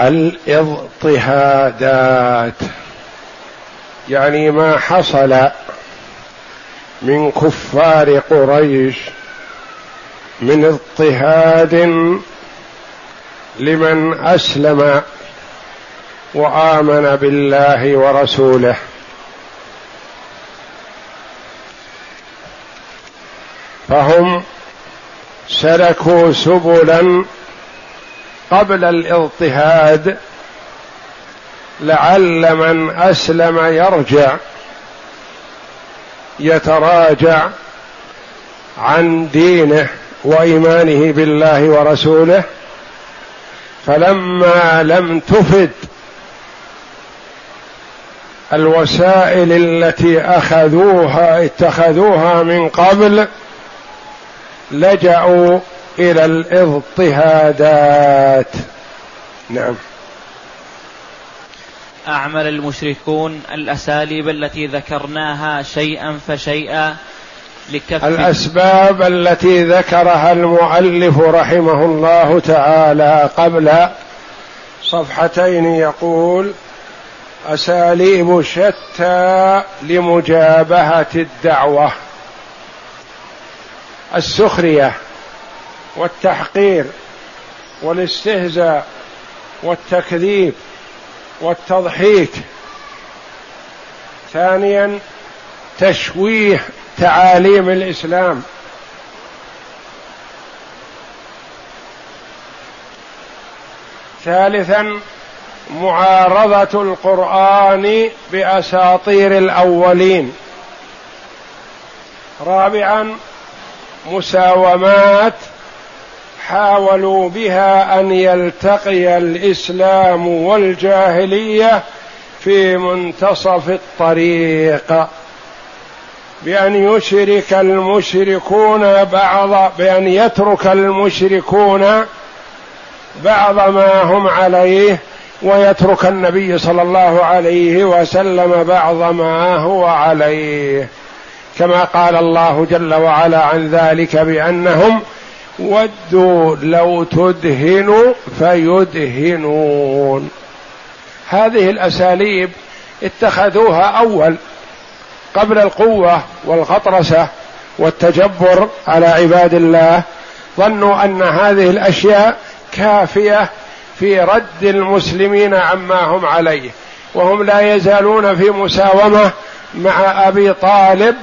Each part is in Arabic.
الاضطهادات. يعني ما حصل من كفار قريش من اضطهاد لمن أسلم وآمن بالله ورسوله. فهم سلكوا سبلا قبل الاضطهاد لعل من أسلم يرجع يتراجع عن دينه وإيمانه بالله ورسوله فلما لم تفد الوسائل التي أخذوها اتخذوها من قبل لجأوا إلى الاضطهادات. نعم. أعمل المشركون الأساليب التي ذكرناها شيئا فشيئا لكف الأسباب التي ذكرها المؤلف رحمه الله تعالى قبل صفحتين يقول أساليب شتى لمجابهة الدعوة. السخرية. والتحقير والاستهزاء والتكذيب والتضحيك. ثانيا تشويه تعاليم الإسلام. ثالثا معارضة القرآن بأساطير الأولين. رابعا مساومات حاولوا بها أن يلتقي الإسلام والجاهلية في منتصف الطريق. بأن يشرك المشركون بعض بأن يترك المشركون بعض ما هم عليه ويترك النبي صلى الله عليه وسلم بعض ما هو عليه. كما قال الله جل وعلا عن ذلك بأنهم ودوا لو تدهنوا فيدهنون. هذه الأساليب اتخذوها أول قبل القوة والغطرسة والتجبر على عباد الله. ظنوا أن هذه الأشياء كافية في رد المسلمين عما هم عليه. وهم لا يزالون في مساومة مع أبي طالب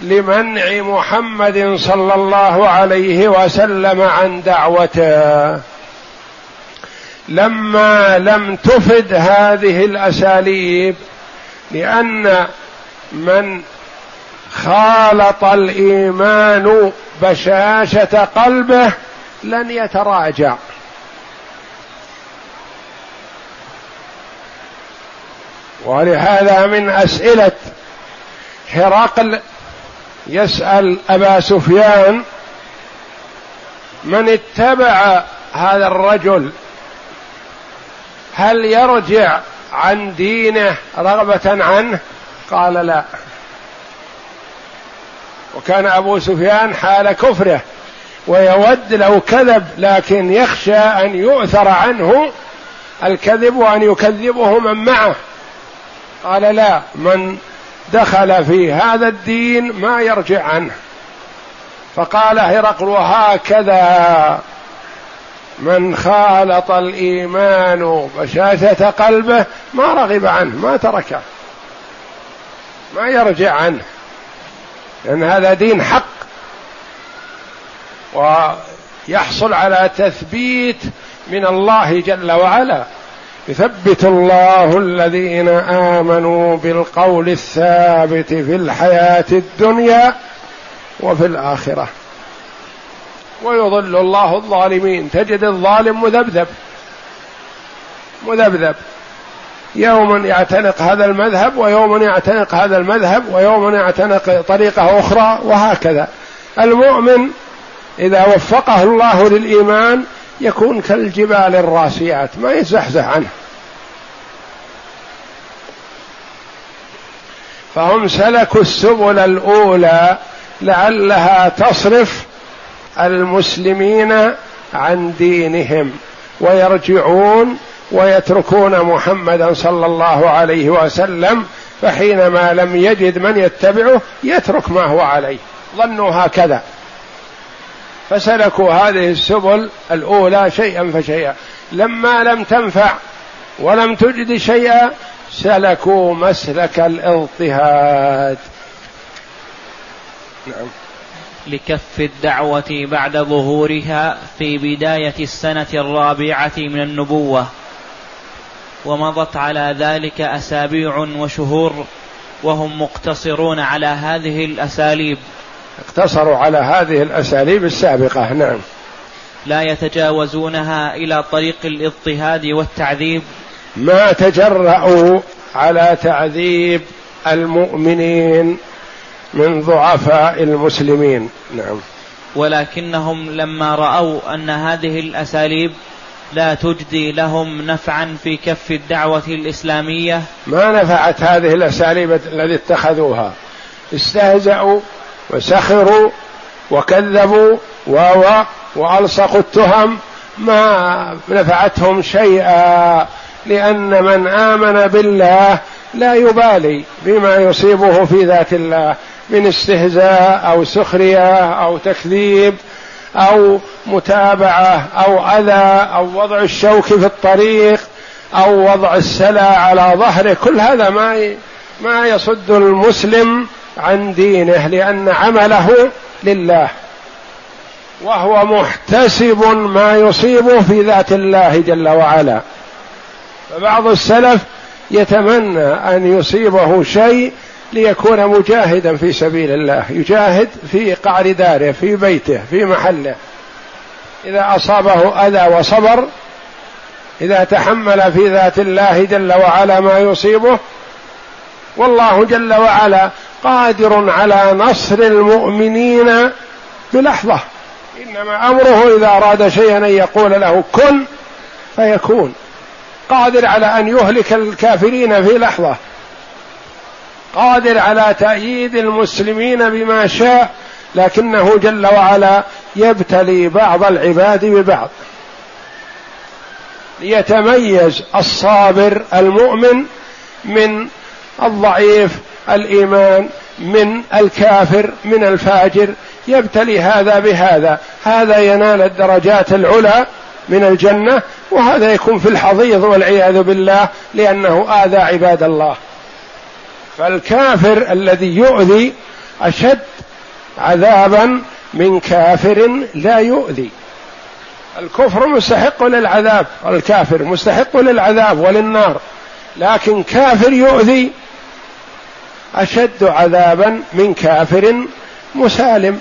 لمنع محمد صلى الله عليه وسلم عن دعوته. لما لم تفد هذه الأساليب لأن من خالط الإيمان بشاشة قلبه لن يتراجع. ولهذا من أسئلة هرقل يسأل أبا سفيان من اتبع هذا الرجل هل يرجع عن دينه رغبة عنه؟ قال لا. وكان أبو سفيان حال كفره ويود لو كذب لكن يخشى أن يؤثر عنه الكذب وأن يكذبه من معه. قال لا من دخل في هذا الدين ما يرجع عنه. فقال هرقل وهكذا من خالط الإيمان بشاشة قلبه ما رغب عنه ما تركه ما يرجع عنه. لأن هذا دين حق ويحصل على تثبيت من الله جل وعلا. يثبت الله الذين آمنوا بالقول الثابت في الحياة الدنيا وفي الآخرة. ويضل الله الظالمين. تجد الظالم مذبذب. مذبذب. يوم يعتنق هذا المذهب ويوم يعتنق هذا المذهب ويوم يعتنق طريقة أخرى وهكذا. المؤمن إذا وفقه الله للإيمان يكون كالجبال الراسيات ما يزحزح عنه. فهم سلكوا السبل الأولى لعلها تصرف المسلمين عن دينهم ويرجعون ويتركون محمدا صلى الله عليه وسلم فحينما لم يجد من يتبعه يترك ما هو عليه. ظنوا هكذا. فسلكوا هذه السبل الأولى شيئا فشيئا. لما لم تنفع ولم تجد شيئا سلكوا مسلك الاضطهاد نعم. لكف الدعوة بعد ظهورها في بداية السنة الرابعة من النبوة. ومضت على ذلك أسابيع وشهور وهم مقتصرون على هذه الأساليب. اقتصروا على هذه الأساليب السابقة. نعم. لا يتجاوزونها إلى طريق الاضطهاد والتعذيب. ما تجرأوا على تعذيب المؤمنين من ضعفاء المسلمين. نعم. ولكنهم لما رأوا أن هذه الأساليب لا تجدي لهم نفعا في كف الدعوة الإسلامية. ما نفعت هذه الأساليب التي اتخذوها. استهزأوا وسخروا وكذبوا و وألصقوا التهم ما نفعتهم شيئا لأن من آمن بالله لا يبالي بما يصيبه في ذات الله من استهزاء أو سخرية أو تكذيب أو متابعة أو أذى أو وضع الشوك في الطريق أو وضع السلا على ظهره. كل هذا ما ما يصد المسلم عن دينه لأن عمله لله وهو محتسب ما يصيبه في ذات الله جل وعلا. فبعض السلف يتمنى أن يصيبه شيء ليكون مجاهدا في سبيل الله يجاهد في قعر داره في بيته في محله. إذا أصابه أذى وصبر إذا تحمل في ذات الله جل وعلا ما يصيبه والله جل وعلا قادر على نصر المؤمنين بلحظة. إنما أمره إذا أراد شيئا أن يقول له كن فيكون. قادر على أن يهلك الكافرين في لحظة. قادر على تأييد المسلمين بما شاء لكنه جل وعلا يبتلي بعض العباد ببعض. ليتميز الصابر المؤمن من الضعيف الإيمان من الكافر من الفاجر يبتلي هذا بهذا. هذا ينال الدرجات العلى من الجنة وهذا يكون في الحضيض والعياذ بالله لأنه آذى عباد الله. فالكافر الذي يؤذي أشد عذابا من كافر لا يؤذي. الكفر مستحق للعذاب الكافر مستحق للعذاب وللنار. لكن كافر يؤذي أشد عذابا من كافر مسالم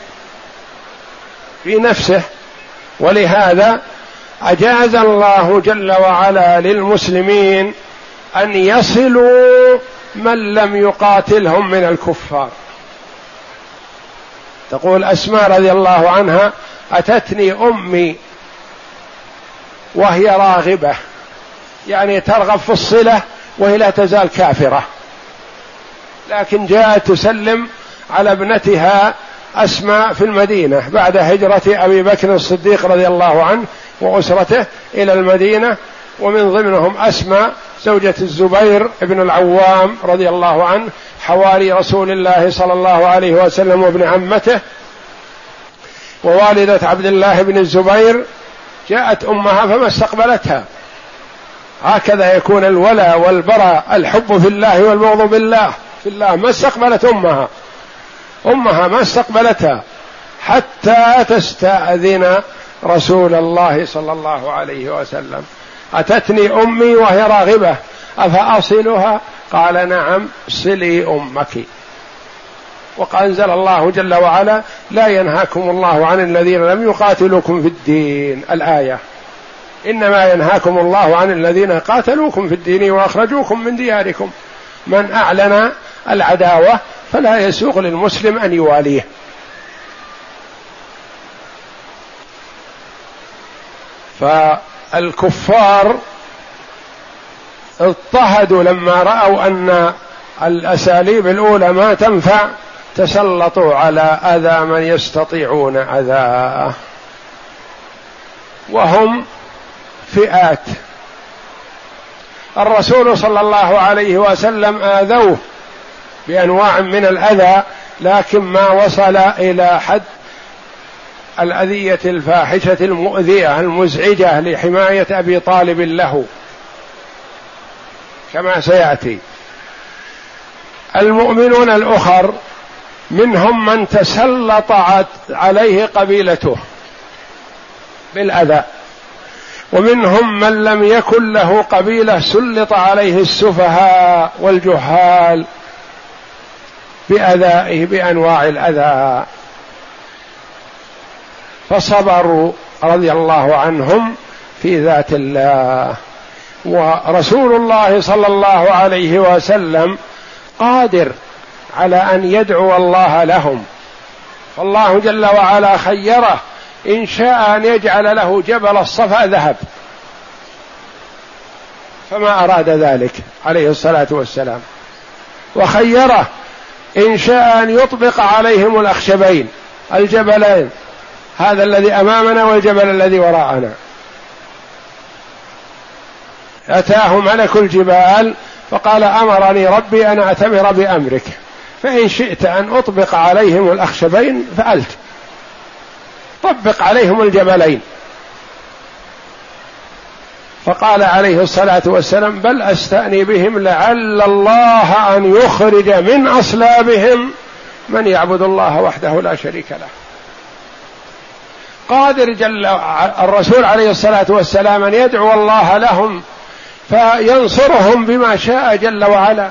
في نفسه. ولهذا أجاز الله جل وعلا للمسلمين أن يصلوا من لم يقاتلهم من الكفار. تقول أسماء رضي الله عنها أتتني أمي وهي راغبة يعني ترغب في الصلة وهي لا تزال كافرة. لكن جاءت تسلم على ابنتها أسماء في المدينة بعد هجرة أبي بكر الصديق رضي الله عنه وأسرته إلى المدينة ومن ضمنهم أسماء زوجة الزبير بن العوام رضي الله عنه حواري رسول الله صلى الله عليه وسلم وابن عمته ووالدة عبد الله بن الزبير جاءت أمها فما استقبلتها. هكذا يكون الولاء والبراء الحب في الله والبغض بالله في الله ما استقبلت أمها. أمها ما استقبلتها. حتى تستأذن رسول الله صلى الله عليه وسلم. أتتني أمي وهي راغبة. أفأصلها؟ قال نعم صلي أمك. وأنزل الله جل وعلا لا ينهاكم الله عن الذين لم يقاتلوكم في الدين. الآية. إنما ينهاكم الله عن الذين قاتلوكم في الدين وأخرجوكم من دياركم. من أعلن العداوة فلا يسوغ للمسلم أن يواليه. فالكفار اضطهدوا لما رأوا أن الأساليب الأولى ما تنفع تسلطوا على أذى من يستطيعون اذاه وهم فئات. الرسول صلى الله عليه وسلم آذوه. بأنواع من الأذى لكن ما وصل إلى حد الأذية الفاحشة المؤذية المزعجة لحماية أبي طالب له. كما سيأتي. المؤمنون الأخر منهم من تسلط عليه قبيلته بالأذى ومنهم من لم يكن له قبيلة سلط عليه السفهاء والجهال. باذائه بأنواع الأذى. فصبروا رضي الله عنهم في ذات الله. ورسول الله صلى الله عليه وسلم قادر على أن يدعو الله لهم. فالله جل وعلا خيره إن شاء أن يجعل له جبل الصفا ذهب. فما أراد ذلك عليه الصلاة والسلام. وخيره إن شاء أن يطبق عليهم الأخشبين. الجبلين. هذا الذي أمامنا والجبل الذي وراءنا. اتاه ملك الجبال فقال أمرني ربي أن اعتمر بأمرك. فإن شئت أن أطبق عليهم الأخشبين فعلت طبق عليهم الجبلين. فقال عليه الصلاة والسلام بل أستأني بهم لعل الله أن يخرج من أصلابهم من يعبد الله وحده لا شريك له. قادر جل الرسول عليه الصلاة والسلام أن يدعو الله لهم فينصرهم بما شاء جل وعلا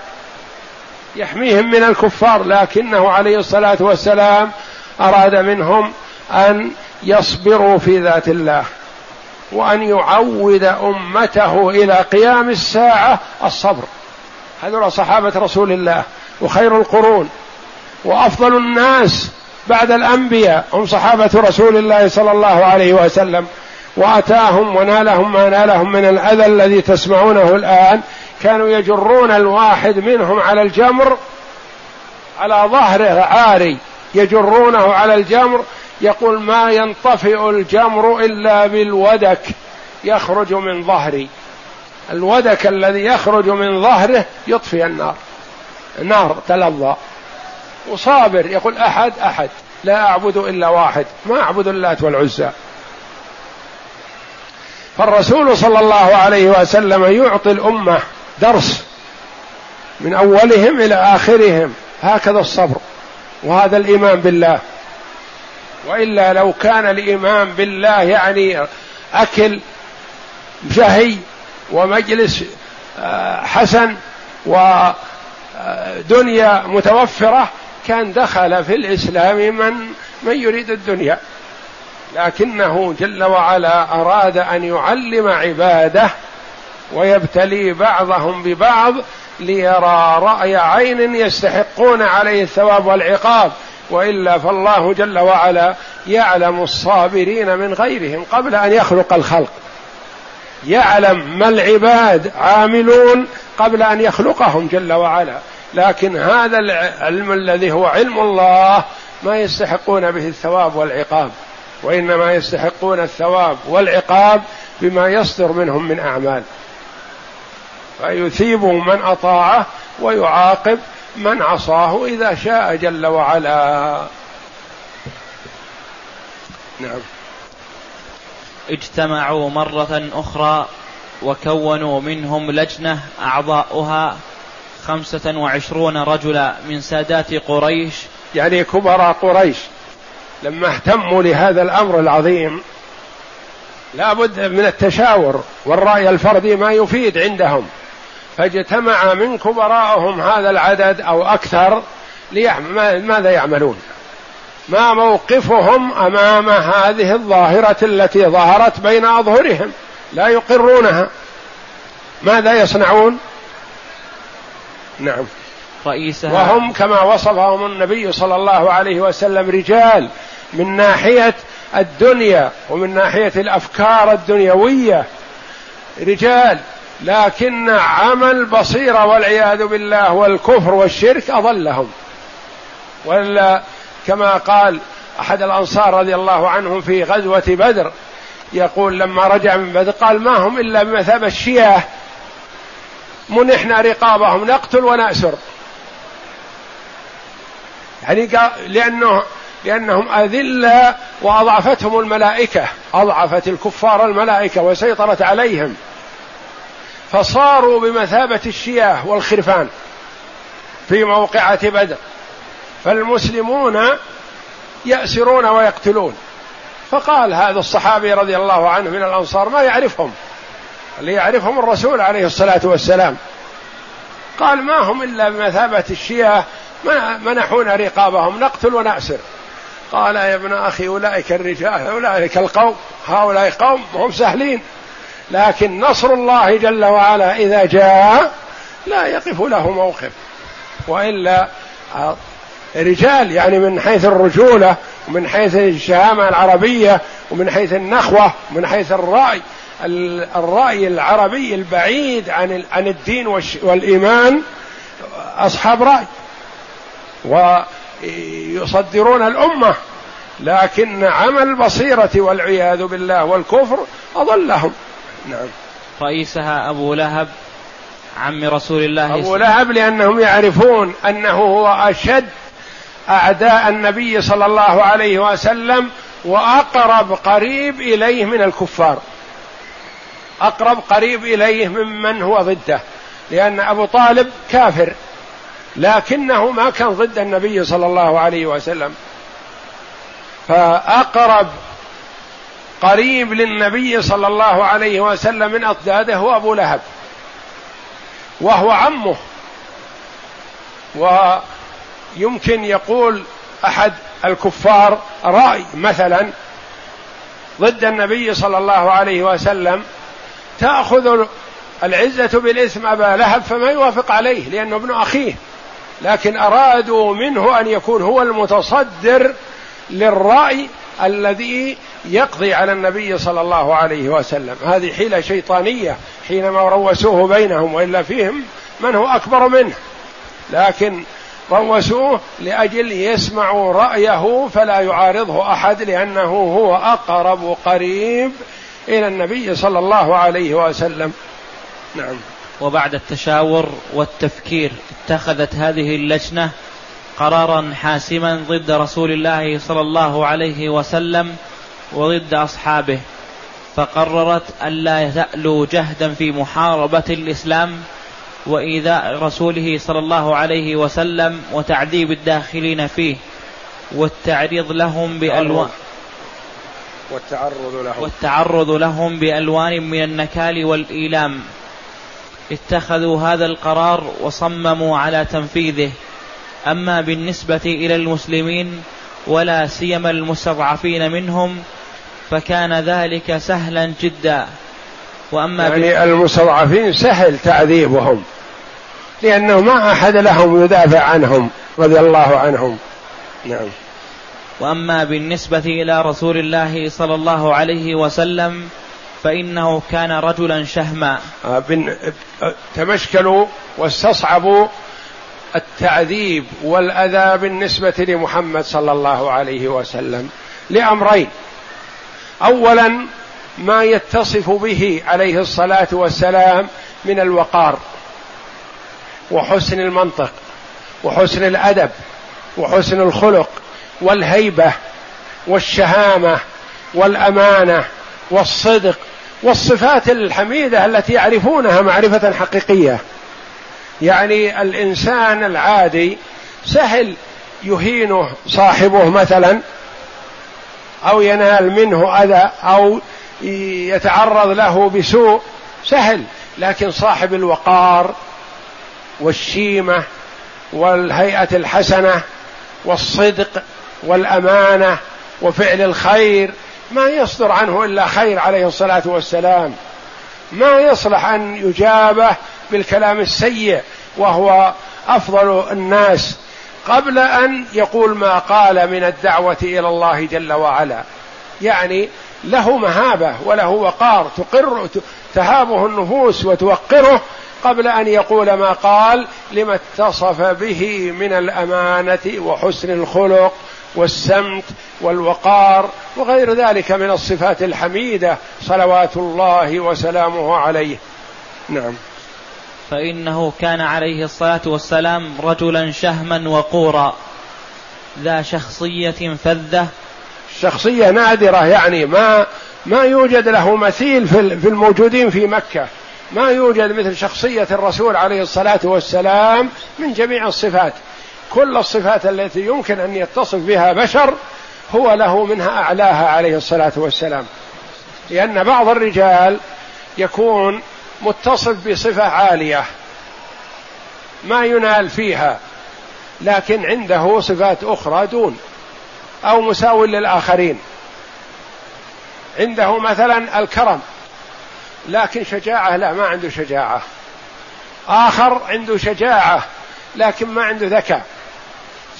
يحميهم من الكفار لكنه عليه الصلاة والسلام أراد منهم أن يصبروا في ذات الله. وأن يعود أمته إلى قيام الساعة الصبر. هذول صحابة رسول الله وخير القرون وأفضل الناس بعد الأنبياء هم صحابة رسول الله صلى الله عليه وسلم. وأتاهم ونالهم ما نالهم من الأذى الذي تسمعونه الآن. كانوا يجرون الواحد منهم على الجمر على ظهره عاري يجرونه على الجمر. يقول ما ينطفئ الجمر إلا بالودك يخرج من ظهري. الودك الذي يخرج من ظهره يطفئ النار. نار تلظى. وصابر. يقول أحد أحد. لا أعبد إلا واحد. ما أعبد اللات والعزى. فالرسول صلى الله عليه وسلم يعطي الأمة درس من أولهم إلى آخرهم. هكذا الصبر. وهذا الإيمان بالله. وإلا لو كان الايمان بالله يعني أكل شهي ومجلس آه، حسن ودنيا متوفرة كان دخل في الإسلام من من يريد الدنيا. لكنه جل وعلا أراد أن يعلم عباده ويبتلي بعضهم ببعض ليرى رأي عين يستحقون عليه الثواب والعقاب. وإلا فالله جل وعلا يعلم الصابرين من غيرهم قبل أن يخلق الخلق. يعلم ما العباد عاملون قبل أن يخلقهم جل وعلا. لكن هذا العلم الذي هو علم الله ما يستحقون به الثواب والعقاب. وإنما يستحقون الثواب والعقاب بما يصدر منهم من أعمال. فيثيب من أطاعه ويعاقب من عصاه إذا شاء جل وعلا. نعم. اجتمعوا مرة أخرى وكونوا منهم لجنة أعضاؤها خمسة وعشرون رجلا من سادات قريش. يعني كبراء قريش. لما اهتموا لهذا الأمر العظيم لا بد من التشاور والرأي الفردي ما يفيد عندهم. فاجتمع من كبرائهم هذا العدد أو أكثر ليعمل ماذا يعملون؟ ما موقفهم أمام هذه الظاهرة التي ظهرت بين أظهرهم لا يقرونها. ماذا يصنعون؟ نعم. رئيسها وهم كما وصفهم النبي صلى الله عليه وسلم رجال من ناحية الدنيا ومن ناحية الأفكار الدنيوية. رجال. لكن عمل بصيره والعياذ بالله والكفر والشرك أضلهم. ولا كما قال أحد الأنصار رضي الله عنهم في غزوة بدر يقول لما رجع من بدر قال ما هم إلا بمثابة الشياه منحنا رقابهم نقتل ونأسر. يعني لأنه لأنهم أذلة وأضعفتهم الملائكة أضعفت الكفار الملائكة وسيطرت عليهم. فصاروا بمثابة الشياه والخرفان في موقعة بدر. فالمسلمون يأسرون ويقتلون. فقال هذا الصحابي رضي الله عنه من الأنصار ما يعرفهم؟ اللي يعرفهم الرسول عليه الصلاة والسلام. قال ما هم إلا بمثابة الشياه منحونا رقابهم نقتل ونأسر. قال يا ابن أخي أولئك الرجال أولئك القوم هؤلاء قوم هم سهلين. لكن نصر الله جل وعلا إذا جاء لا يقف له موقف. وإلا رجال يعني من حيث الرجولة ومن حيث الشهامة العربية ومن حيث النخوة ومن حيث الرأي الرأي العربي البعيد عن عن الدين والإيمان أصحاب رأي. ويصدرون الأمة. لكن عمل البصيرة والعياذ بالله والكفر أضلهم. نعم. رئيسها أبو لهب عم رسول الله أبو لهب لأنهم يعرفون أنه هو أشد أعداء النبي صلى الله عليه وسلم وأقرب قريب إليه من الكفار. أقرب قريب إليه ممن هو ضده لأن أبو طالب كافر لكنه ما كان ضد النبي صلى الله عليه وسلم. فأقرب قريب للنبي صلى الله عليه وسلم من أضداده هو أبو لهب. وهو عمه. ويمكن يقول أحد الكفار رأي مثلا ضد النبي صلى الله عليه وسلم تأخذ العزة بالإثم أبا لهب فما يوافق عليه لأنه ابن أخيه لكن أرادوا منه أن يكون هو المتصدر للرأي الذي يقضي على النبي صلى الله عليه وسلم. هذه حيلة شيطانية حينما روسوه بينهم وإلا فيهم من هو أكبر منه. لكن روسوه لأجل يسمعوا رأيه فلا يعارضه أحد لأنه هو أقرب قريب إلى النبي صلى الله عليه وسلم. نعم. وبعد التشاور والتفكير اتخذت هذه اللجنة قرارا حاسما ضد رسول الله صلى الله عليه وسلم وضد أصحابه فقررت ألا تألوا جهدا في محاربة الإسلام وإيذاء رسوله صلى الله عليه وسلم وتعذيب الداخلين فيه والتعريض لهم بألوان والتعرض لهم. والتعرض لهم بألوان من النكال والإيلام. اتخذوا هذا القرار وصمموا على تنفيذه. أما بالنسبة إلى المسلمين ولا سيما المستضعفين منهم فكان ذلك سهلا جدا. وأما يعني المستضعفين سهل تعذيبهم لأنه ما أحد لهم يدافع عنهم رضي الله عنهم. نعم. وأما بالنسبة إلى رسول الله صلى الله عليه وسلم فإنه كان رجلا شهما. آه، تمشكلوا واستصعبوا التعذيب والأذى بالنسبة لمحمد صلى الله عليه وسلم لأمرين. اولا ما يتصف به عليه الصلاة والسلام من الوقار وحسن المنطق وحسن الأدب وحسن الخلق والهيبة والشهامة والأمانة والصدق والصفات الحميدة التي يعرفونها معرفة حقيقية. يعني الإنسان العادي سهل يهينه صاحبه مثلا أو ينال منه أذى أو يتعرض له بسوء سهل. لكن صاحب الوقار والشيمة والهيئة الحسنة والصدق والأمانة وفعل الخير ما يصدر عنه إلا خير عليه الصلاة والسلام. ما يصلح أن يجابه بالكلام السيء وهو أفضل الناس قبل أن يقول ما قال من الدعوة إلى الله جل وعلا. يعني له مهابة وله وقار تقر تهابه النفوس وتوقره قبل أن يقول ما قال لما اتصف به من الأمانة وحسن الخلق والسمت والوقار وغير ذلك من الصفات الحميدة صلوات الله وسلامه عليه. نعم. فإنه كان عليه الصلاة والسلام رجلا شهما وقورا ذا شخصية فذة. شخصية نادرة يعني ما ما يوجد له مثيل في الموجودين في مكة. ما يوجد مثل شخصية الرسول عليه الصلاة والسلام من جميع الصفات. كل الصفات التي يمكن أن يتصف بها بشر هو له منها أعلاها عليه الصلاة والسلام. لأن بعض الرجال يكون متصف بصفة عالية. ما ينال فيها لكن عنده صفات أخرى دون أو مساو للآخرين. عنده مثلا الكرم لكن شجاعة لا ما عنده شجاعة. آخر عنده شجاعة لكن ما عنده ذكاء.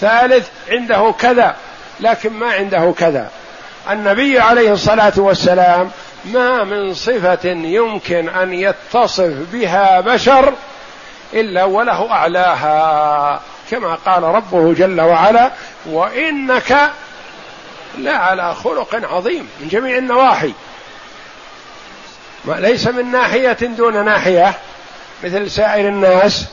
ثالث عنده كذا لكن ما عنده كذا. النبي عليه الصلاة والسلام ما من صفة يمكن أن يتصف بها بشر إلا وله أعلاها كما قال ربه جل وعلا وإنك لعلى خلق عظيم من جميع النواحي. ليس من ناحية دون ناحية مثل سائر الناس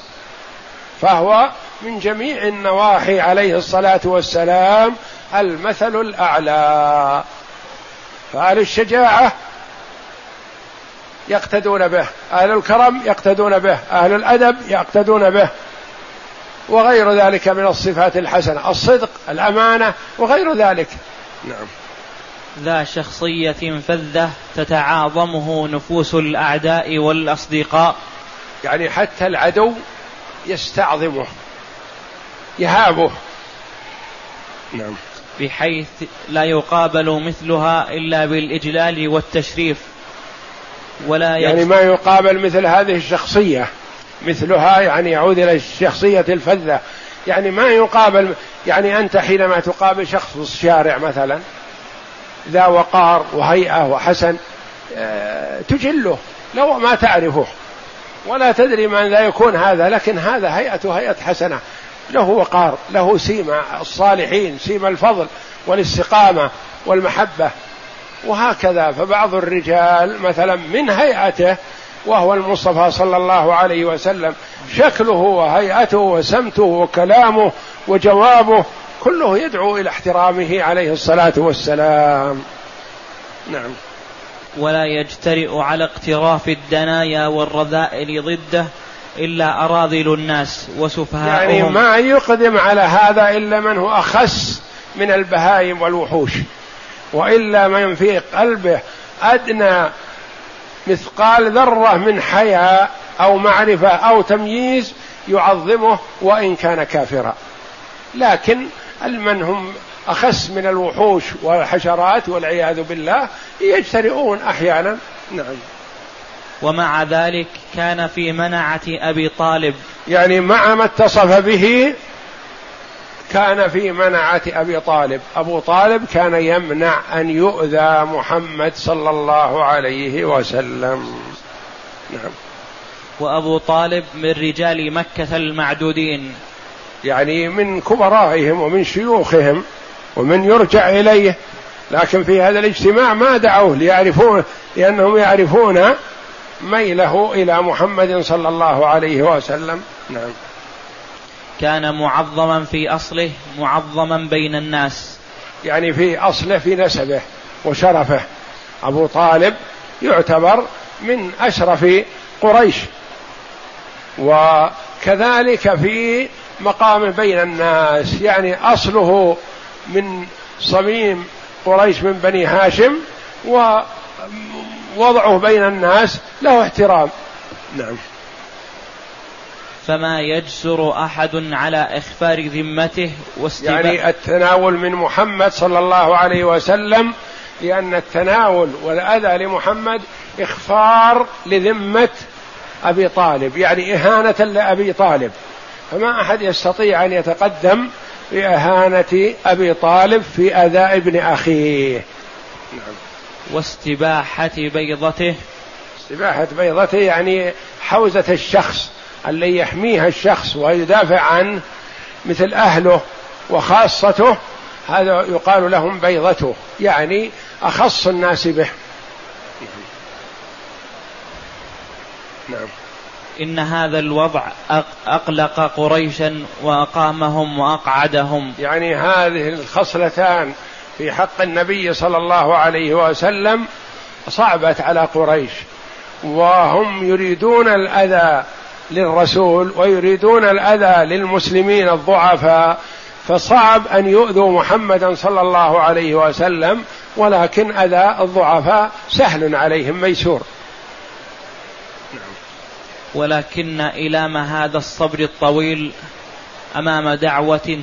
فهو من جميع النواحي عليه الصلاة والسلام المثل الأعلى. فأهل الشجاعة يقتدون به. أهل الكرم يقتدون به. أهل الأدب يقتدون به. وغير ذلك من الصفات الحسنة. الصدق الأمانة وغير ذلك. نعم. ذا شخصية فذة تتعاظمه نفوس الأعداء والأصدقاء. يعني حتى العدو يستعظمه يهابه. نعم. بحيث لا يقابل مثلها إلا بالإجلال والتشريف. ولا يعني ما يقابل مثل هذه الشخصية. مثلها يعني يعود إلى الشخصية الفذة. يعني ما يقابل يعني أنت حينما تقابل شخص في الشارع مثلا ذا وقار وهيئة وحسن آه، تجله. لو ما تعرفه. ولا تدري من ذا يكون هذا لكن هذا هيئته هيئة حسنة. له وقار له سيمة الصالحين سيمة الفضل والاستقامة والمحبة. وهكذا. فبعض الرجال مثلا من هيئته وهو المصطفى صلى الله عليه وسلم شكله وهيئته وسمته وكلامه وجوابه كله يدعو إلى احترامه عليه الصلاة والسلام. نعم. ولا يجترئ على اقتراف الدنايا والرذائل ضده إلا أراذل الناس وسفهاؤهم. يعني ما يقدم على هذا إلا من هو أخس من البهائم والوحوش. وإلا من في قلبه أدنى مثقال ذرة من حياء أو معرفة أو تمييز يعظمه وإن كان كافرا. لكن من هم أخس من الوحوش والحشرات والعياذ بالله يجترئون أحيانا. نعم. ومع ذلك كان في منعة أبي طالب. يعني مع ما اتصف به كان في منعة أبي طالب. أبو طالب كان يمنع أن يؤذى محمد صلى الله عليه وسلم. نعم. وأبو طالب من رجال مكة المعدودين. يعني من كبرائهم ومن شيوخهم ومن يرجع إليه. لكن في هذا الاجتماع ما دعوه ليعرفون لأنهم يعرفون ميله إلى محمد صلى الله عليه وسلم. نعم. كان معظما في أصله معظما بين الناس. يعني في أصله في نسبه وشرفه. أبو طالب يعتبر من أشرف قريش. وكذلك في مقام بين الناس يعني أصله من صميم قريش من بني هاشم ووضعه بين الناس له احترام. نعم. فما يجسر أحد على إخفار ذمته واستباء يعني التناول من محمد صلى الله عليه وسلم لأن التناول والأذى لمحمد إخفار لذمة أبي طالب يعني إهانة لأبي طالب. فما أحد يستطيع أن يتقدم بإهانة أبي طالب في أذى ابن أخيه. نعم. واستباحة بيضته. استباحة بيضته يعني حوزة الشخص. اللي يحميها الشخص ويدافع عنه مثل أهله وخاصته هذا يقال لهم بيضته يعني أخص الناس به. نعم. إن هذا الوضع أقلق قريشا وأقامهم وأقعدهم. يعني هذه الخصلتان في حق النبي صلى الله عليه وسلم صعبت على قريش وهم يريدون الأذى للرسول ويريدون الأذى للمسلمين الضعفاء فصعب أن يؤذوا محمدا صلى الله عليه وسلم ولكن أذى الضعفاء سهل عليهم ميسور. ولكن إلام هذا الصبر الطويل أمام دعوة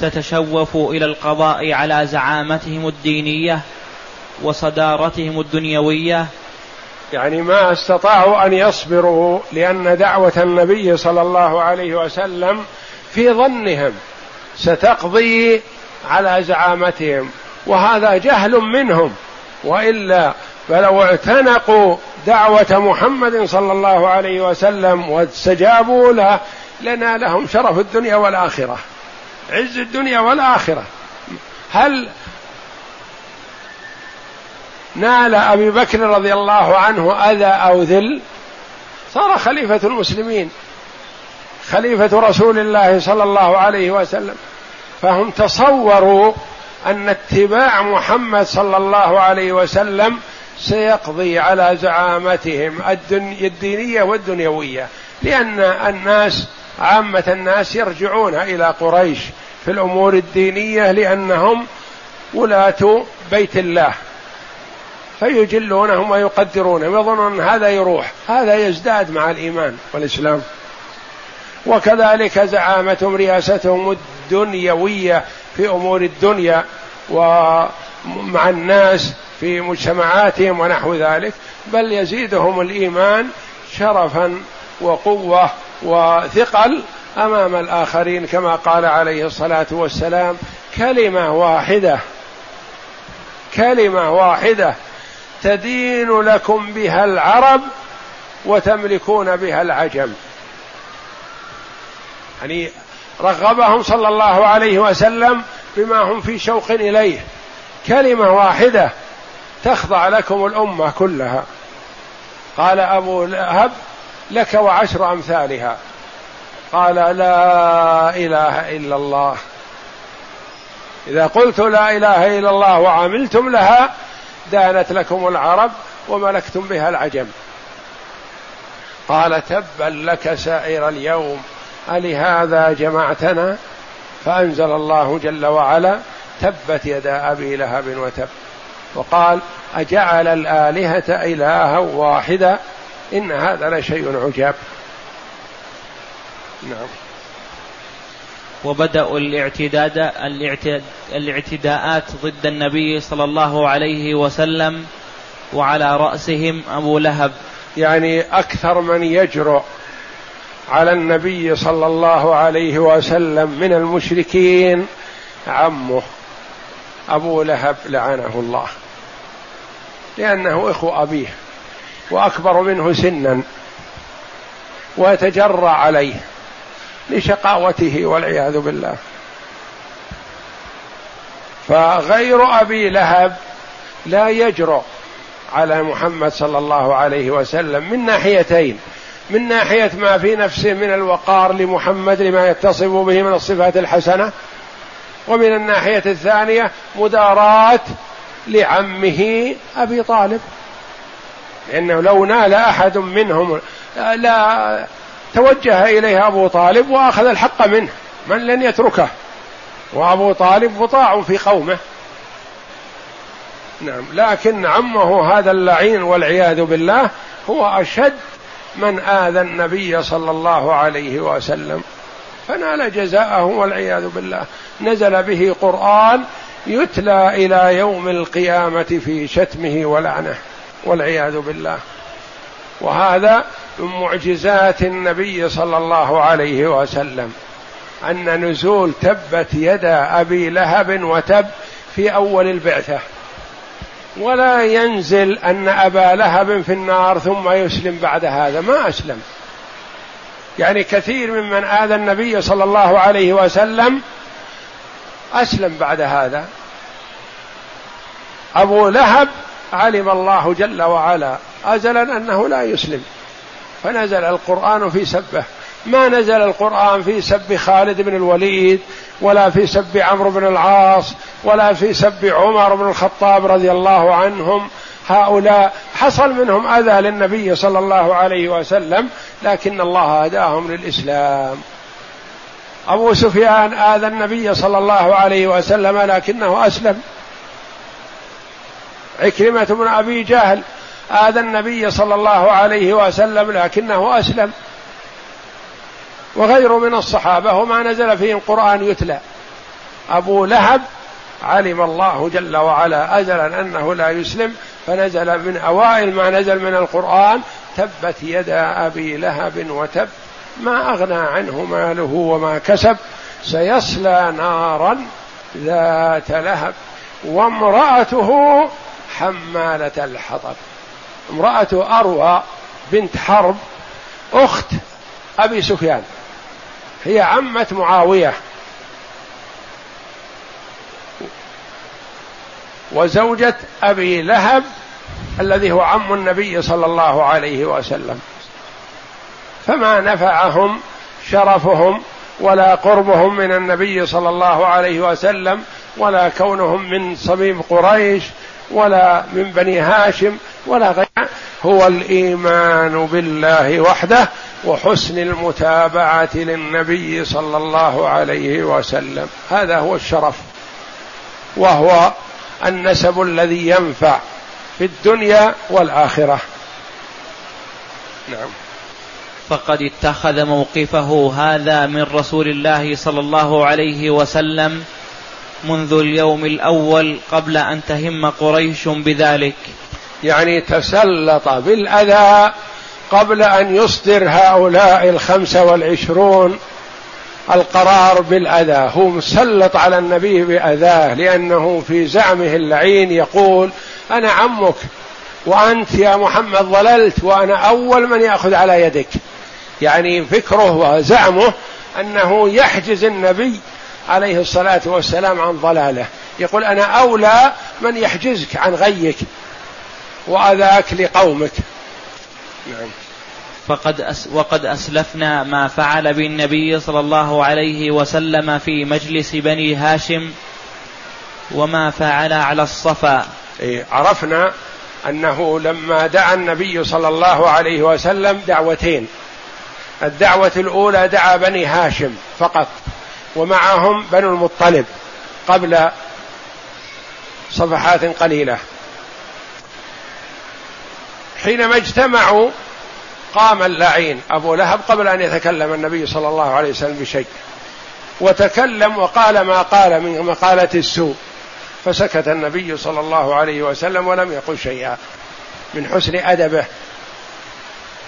تتشوف إلى القضاء على زعامتهم الدينية وصدارتهم الدنيوية يعني ما استطاعوا أن يصبروا لأن دعوة النبي صلى الله عليه وسلم في ظنهم ستقضي على زعامتهم وهذا جهل منهم. وإلا فلو اعتنقوا دعوة محمد صلى الله عليه وسلم واستجابوا له لنا لهم شرف الدنيا والآخرة عز الدنيا والآخرة. هل نال أبي بكر رضي الله عنه أذى أو ذل صار خليفة المسلمين خليفة رسول الله صلى الله عليه وسلم. فهم تصوروا أن اتباع محمد صلى الله عليه وسلم سيقضي على زعامتهم الدينية والدنيوية. لأن الناس عامة الناس يرجعون إلى قريش في الأمور الدينية لأنهم ولاة بيت الله. فيجلونهم ويقدرونهم يظنون هذا يروح هذا يزداد مع الإيمان والإسلام. وكذلك زعامتهم رياستهم الدنيوية في أمور الدنيا ومع الناس في مجتمعاتهم ونحو ذلك بل يزيدهم الإيمان شرفا وقوة وثقل أمام الآخرين كما قال عليه الصلاة والسلام كلمة واحدة كلمة واحدة تدين لكم بها العرب وتملكون بها العجم. يعني رغبهم صلى الله عليه وسلم بما هم في شوق إليه. كلمة واحدة تخضع لكم الأمة كلها. قال أبو لهب لك وعشر أمثالها. قال لا إله إلا الله. إذا قلت لا إله إلا الله وعملتم لها دانت لكم العرب وملكتم بها العجم. قال تبا لك سائر اليوم ألهذا جمعتنا؟ فأنزل الله جل وعلا تبت يدا أبي لهب وتب. وقال أجعل الآلهة إلها واحدا؟ إن هذا لشيء عجاب. نعم. وبدأوا الاعتداد الاعتداءات ضد النبي صلى الله عليه وسلم وعلى رأسهم أبو لهب. يعني أكثر من يجرؤ على النبي صلى الله عليه وسلم من المشركين عمه. أبو لهب لعنه الله. لأنه إخو أبيه وأكبر منه سنا ويتجرا عليه. لشقاوته والعياذ بالله. فغير أبي لهب لا يجرؤ على محمد صلى الله عليه وسلم من ناحيتين. من ناحية ما في نفسه من الوقار لمحمد لما يتصف به من الصفات الحسنة ومن الناحية الثانية مداراه لعمه أبي طالب. لأنه لو نال أحد منهم لا توجه إليه أبو طالب وأخذ الحق منه. من لن يتركه؟ وأبو طالب مطاع في قومه. نعم لكن عمه هذا اللعين والعياذ بالله هو أشد من آذى النبي صلى الله عليه وسلم. فنال جزاءه والعياذ بالله. نزل به قرآن يتلى إلى يوم القيامة في شتمه ولعنه والعياذ بالله. وهذا من معجزات النبي صلى الله عليه وسلم أن نزول تبت يدا أبي لهب وتب في أول البعثة. ولا ينزل أن أبا لهب في النار ثم يسلم بعد هذا ما أسلم. يعني كثير ممن آذى النبي صلى الله عليه وسلم أسلم بعد هذا. أبو لهب علم الله جل وعلا أزلا أنه لا يسلم. فنزل القرآن في سبه. ما نزل القرآن في سب خالد بن الوليد ولا في سب عمرو بن العاص ولا في سب عمر بن الخطاب رضي الله عنهم. هؤلاء حصل منهم أذى للنبي صلى الله عليه وسلم لكن الله هداهم للإسلام. أبو سفيان آذى النبي صلى الله عليه وسلم لكنه أسلم. عكرمة بن أبي جهل آذى النبي صلى الله عليه وسلم لكنه أسلم. وغيره من الصحابة وما نزل فيهم قران يتلى. أبو لهب علم الله جل وعلا أزلا أنه لا يسلم فنزل من أوائل ما نزل من القرآن تبت يدا أبي لهب وتب ما أغنى عنه ماله وما كسب سيصلى نارا ذات وامرأته حمالة الحطب. امرأة أروى بنت حرب أخت أبي سفيان. هي عمة معاوية. وزوجة أبي لهب الذي هو عم النبي صلى الله عليه وسلم. فما نفعهم شرفهم ولا قربهم من النبي صلى الله عليه وسلم ولا كونهم من صميم قريش ولا من بني هاشم ولا غير هو الإيمان بالله وحده وحسن المتابعة للنبي صلى الله عليه وسلم. هذا هو الشرف. وهو النسب الذي ينفع في الدنيا والآخرة. نعم. فقد اتخذ موقفه هذا من رسول الله صلى الله عليه وسلم منذ اليوم الأول قبل أن تهم قريش بذلك. يعني تسلط بالأذى قبل أن يصدر هؤلاء الخمسه والعشرون القرار بالأذى. هو مسلط على النبي بأذاه لأنه في زعمه اللعين يقول أنا عمك وأنت يا محمد ضللت وأنا أول من يأخذ على يدك. يعني فكره وزعمه أنه يحجز النبي عليه الصلاة والسلام عن ضلاله. يقول أنا أولى من يحجزك عن غيك وأذاك لقومك. نعم. فقد أس وقد أسلفنا ما فعل بالنبي صلى الله عليه وسلم في مجلس بني هاشم وما فعل على الصفا. إيه عرفنا أنه لما دعا النبي صلى الله عليه وسلم دعوتين. الدعوة الأولى دعا بني هاشم فقط. ومعهم بنو المطلب قبل صفحات قليلة. حينما اجتمعوا قام اللعين. أبو لهب قبل أن يتكلم النبي صلى الله عليه وسلم بشيء. وتكلم وقال ما قال من مقالة السوء. فسكت النبي صلى الله عليه وسلم ولم يقل شيئا. من حسن أدبه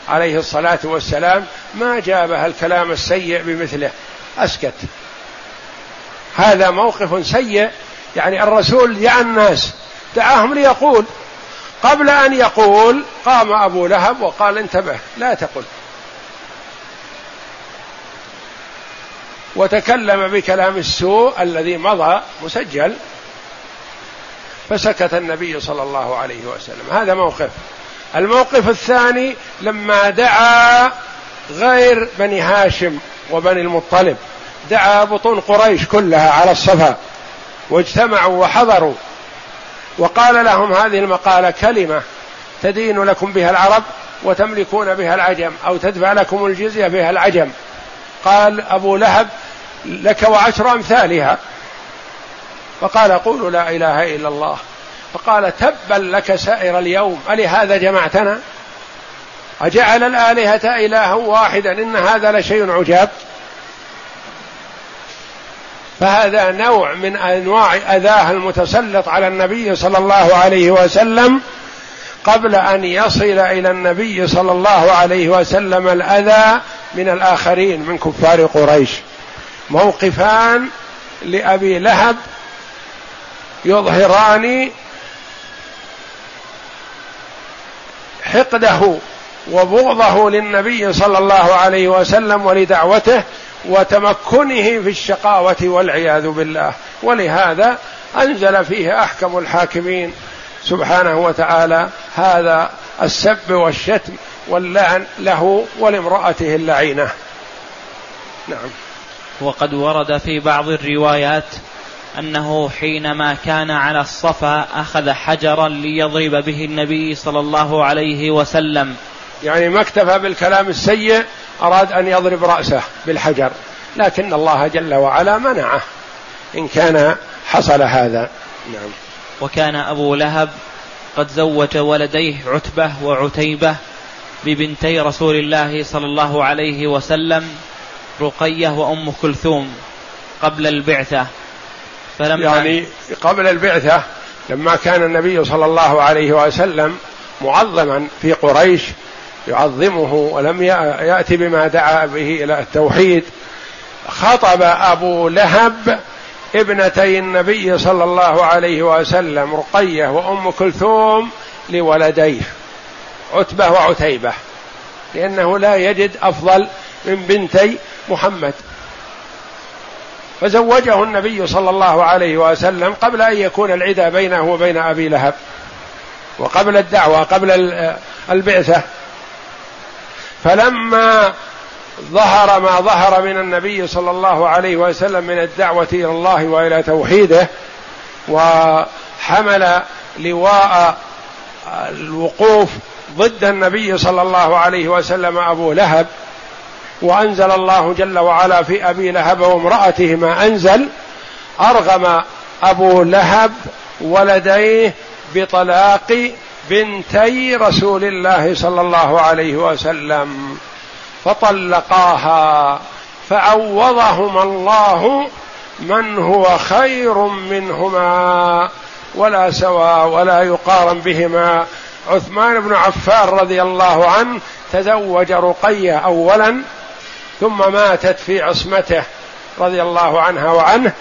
عليه الصلاة والسلام ما جابه الكلام السيء بمثله. أسكت. هذا موقف سيء. يعني الرسول دعا الناس دعاهم ليقول. قبل أن يقول قام أبو لهب وقال انتبه لا تقل. وتكلم بكلام السوء الذي مضى مسجل فسكت النبي صلى الله عليه وسلم. هذا موقف. الموقف الثاني لما دعا غير بني هاشم وبني المطلب. دعا بطون قريش كلها على الصفا واجتمعوا وحضروا وقال لهم هذه المقالة كلمة تدين لكم بها العرب وتملكون بها العجم أو تدفع لكم الجزية بها العجم. قال أبو لهب لك وعشر أمثالها. فقال قولوا لا إله إلا الله. فقال تبا لك سائر اليوم ألهذا جمعتنا؟ أجعل الآلهة إلها واحدا إن هذا لشيء عجاب. فهذا نوع من أنواع أذاه المتسلط على النبي صلى الله عليه وسلم قبل أن يصل إلى النبي صلى الله عليه وسلم الأذى من الآخرين من كفار قريش. موقفان لأبي لهب يظهران حقده وبغضه للنبي صلى الله عليه وسلم ولدعوته وتمكنه في الشقاوة والعياذ بالله. ولهذا أنزل فيه أحكم الحاكمين سبحانه وتعالى هذا السب والشتم واللعن له ولامرأته اللعينة. نعم. وقد ورد في بعض الروايات أنه حينما كان على الصفا أخذ حجرا ليضرب به النبي صلى الله عليه وسلم. يعني ما اكتفى بالكلام السيء أراد أن يضرب رأسه بالحجر. لكن الله جل وعلا منعه. إن كان حصل هذا. نعم. وكان أبو لهب قد زوج ولديه عتبة وعتيبة ببنتي رسول الله صلى الله عليه وسلم رقية وأم كلثوم قبل البعثة. فلما يعني قبل البعثة لما كان النبي صلى الله عليه وسلم معظما في قريش يعظمه ولم يأتي بما دعا به إلى التوحيد. خطب أبو لهب ابنتي النبي صلى الله عليه وسلم رقية وأم كلثوم لولديه عتبة وعتيبة لأنه لا يجد أفضل من بنتي محمد. فزوجه النبي صلى الله عليه وسلم قبل أن يكون العدا بينه وبين أبي لهب وقبل الدعوة قبل البعثة. فلما ظهر ما ظهر من النبي صلى الله عليه وسلم من الدعوة إلى الله وإلى توحيده وحمل لواء الوقوف ضد النبي صلى الله عليه وسلم أبو لهب وأنزل الله جل وعلا في أبي لهب وامرأته ما أنزل أرغم أبو لهب ولديه بطلاق بنتي رسول الله صلى الله عليه وسلم فطلقاها فعوضهما الله من هو خير منهما ولا سوى ولا يقارن بهما. عثمان بن عفان رضي الله عنه تزوج رقية اولا ثم ماتت في عصمته رضي الله عنها وعنه.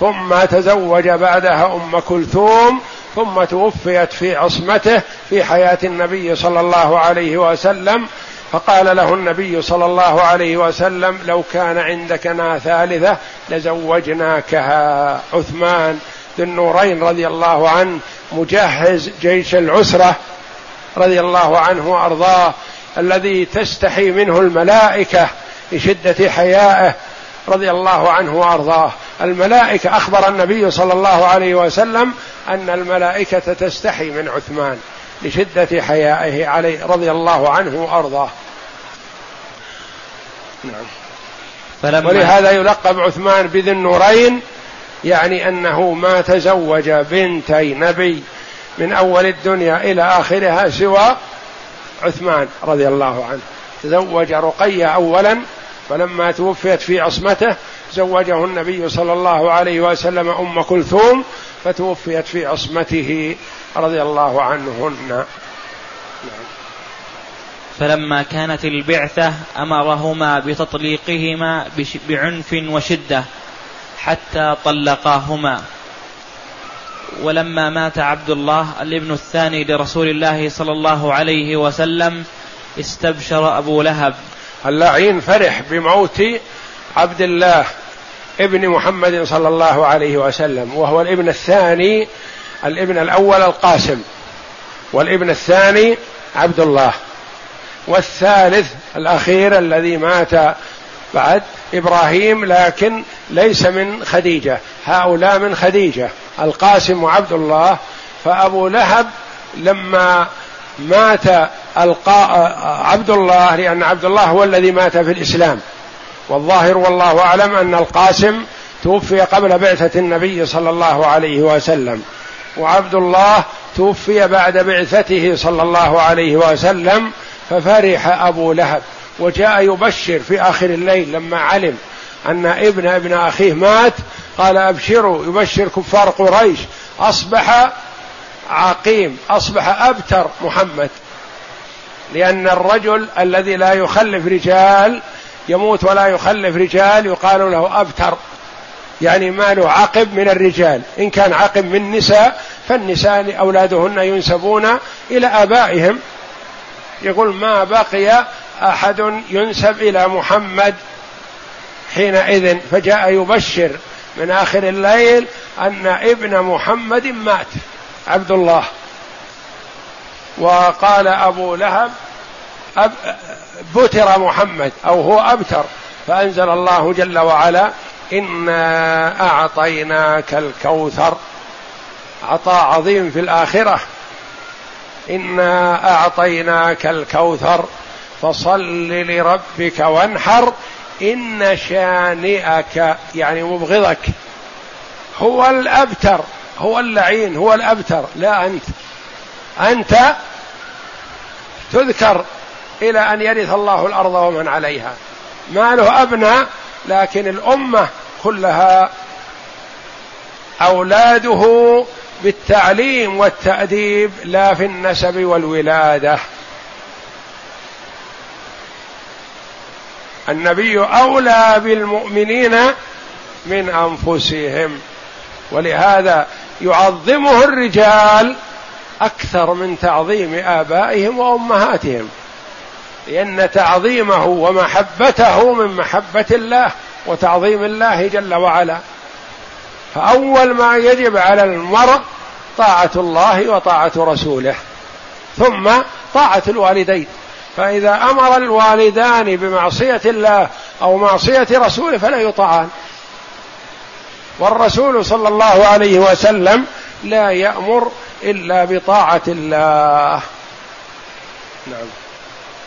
ثم تزوج بعدها أم كلثوم ثم توفيت في عصمته في حياة النبي صلى الله عليه وسلم. فقال له النبي صلى الله عليه وسلم لو كان عندك نا ثالثة لزوجناكها. عثمان ذو النورين رضي الله عنه مجهز جيش العسرة رضي الله عنه وأرضاه الذي تستحي منه الملائكة لشدة حيائه رضي الله عنه وأرضاه. الملائكة أخبر النبي صلى الله عليه وسلم أن الملائكة تستحي من عثمان لشدة حيائه عليه رضي الله عنه وأرضاه. نعم. فلما ولهذا يلقب عثمان بذي النورين يعني أنه ما تزوج بنتي نبي من أول الدنيا إلى آخرها سوى عثمان رضي الله عنه. تزوج رقية أولا فلما توفيت في عصمته زوجه النبي صلى الله عليه وسلم أم كلثوم فتوفيت في عصمته رضي الله عنهن. فلما كانت البعثة أمرهما بتطليقهما بعنف وشدة حتى طلقاهما. ولما مات عبد الله الابن الثاني لرسول الله صلى الله عليه وسلم استبشر أبو لهب. اللعين فرح بموت عبد الله ابن محمد صلى الله عليه وسلم وهو الابن الثاني الابن الأول القاسم والابن الثاني عبد الله والثالث الأخير الذي مات بعد إبراهيم لكن ليس من خديجة هؤلاء من خديجة القاسم وعبد الله فأبو لهب لما مات القاء عبد الله لأن عبد الله هو الذي مات في الإسلام. والظاهر والله أعلم أن القاسم توفي قبل بعثة النبي صلى الله عليه وسلم. وعبد الله توفي بعد بعثته صلى الله عليه وسلم ففرح أبو لهب. وجاء يبشر في آخر الليل لما علم أن ابن ابن أخيه مات. قال أبشروا يبشر كفار قريش. أصبح عقيم أصبح أبتر محمد. لأن الرجل الذي لا يخلف رجال يموت ولا يخلف رجال يقال له أبتر. يعني ما له عقب من الرجال. إن كان عقب من نساء فالنساء أولادهن ينسبون إلى آبائهم. يقول ما بقي أحد ينسب إلى محمد حينئذ. فجاء يبشر من آخر الليل أن ابن محمد مات. عبد الله. وقال أبو لهب أب بتر محمد أو هو أبتر. فأنزل الله جل وعلا إنا أعطيناك الكوثر. عطاء عظيم في الآخرة. إنا أعطيناك الكوثر. فصل لربك وانحر. إن شانئك يعني مبغضك هو الأبتر. هو اللعين هو الأبتر. لا أنت. أنت تذكر إلى أن يرث الله الأرض ومن عليها. ما له أبناء لكن الأمة كلها أولاده بالتعليم والتأديب لا في النسب والولادة. النبي أولى بالمؤمنين من أنفسهم. ولهذا يعظمه الرجال أكثر من تعظيم آبائهم وأمهاتهم لأن تعظيمه ومحبته من محبة الله وتعظيم الله جل وعلا. فأول ما يجب على المرء طاعة الله وطاعة رسوله ثم طاعة الوالدين. فإذا أمر الوالدان بمعصية الله أو معصية رسوله فلا يطاعان والرسول صلى الله عليه وسلم لا يأمر إلا بطاعة الله. نعم.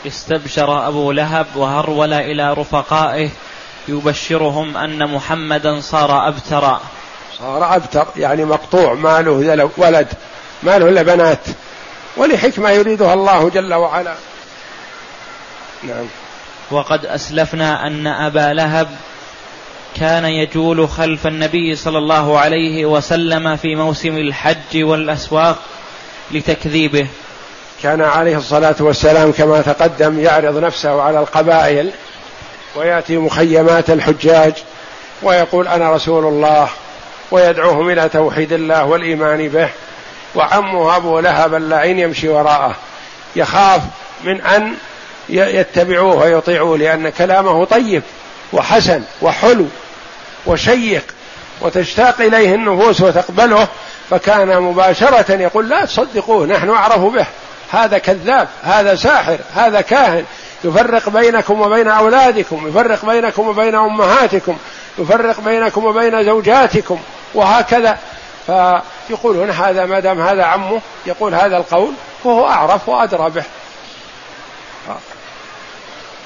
استبشر أبو لهب وهرول إلى رفقائه يبشرهم أن محمدا صار ابترا صار أبتر يعني مقطوع ما له ولد ما له إلا بنات. ولحكمة يريدها الله جل وعلا. نعم. وقد أسلفنا أن أبا لهب كان يجول خلف النبي صلى الله عليه وسلم في موسم الحج والأسواق لتكذيبه. كان عليه الصلاة والسلام كما تقدم يعرض نفسه على القبائل ويأتي مخيمات الحجاج ويقول أنا رسول الله ويدعوهم إلى توحيد الله والإيمان به وعمه أبو لهب اللعين يمشي وراءه. يخاف من أن يتبعوه ويطيعوه لأن كلامه طيب. وحسن وحلو وشيق وتشتاق إليه النفوس وتقبله فكان مباشرة يقول لا تصدقوه نحن أعرف به هذا كذاب هذا ساحر هذا كاهن يفرق بينكم وبين أولادكم يفرق بينكم وبين أمهاتكم يفرق بينكم وبين زوجاتكم وهكذا. فيقولون هذا ما دام هذا عمه يقول هذا القول وهو أعرف وأدرى به.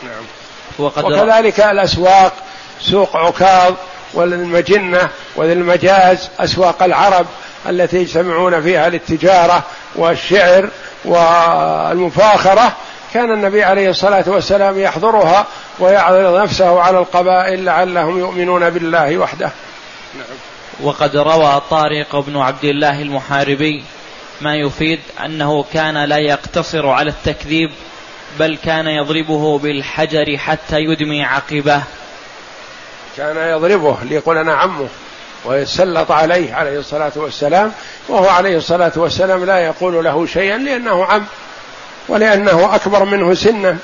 نعم. وكذلك الأسواق سوق عكاظ والمجنة والمجاز أسواق العرب التي يجتمعون فيها للتجارة والشعر والمفاخرة. كان النبي عليه الصلاة والسلام يحضرها ويعرض نفسه على القبائل لعلهم يؤمنون بالله وحده. نعم. وقد روى طارق بن عبد الله المحاربي ما يفيد أنه كان لا يقتصر على التكذيب بل كان يضربه بالحجر حتى يدمي عقبه. كان يضربه ليقول أنا عمه ويتسلط عليه عليه الصلاة والسلام وهو عليه الصلاة والسلام لا يقول له شيئا لأنه عم ولأنه أكبر منه سنا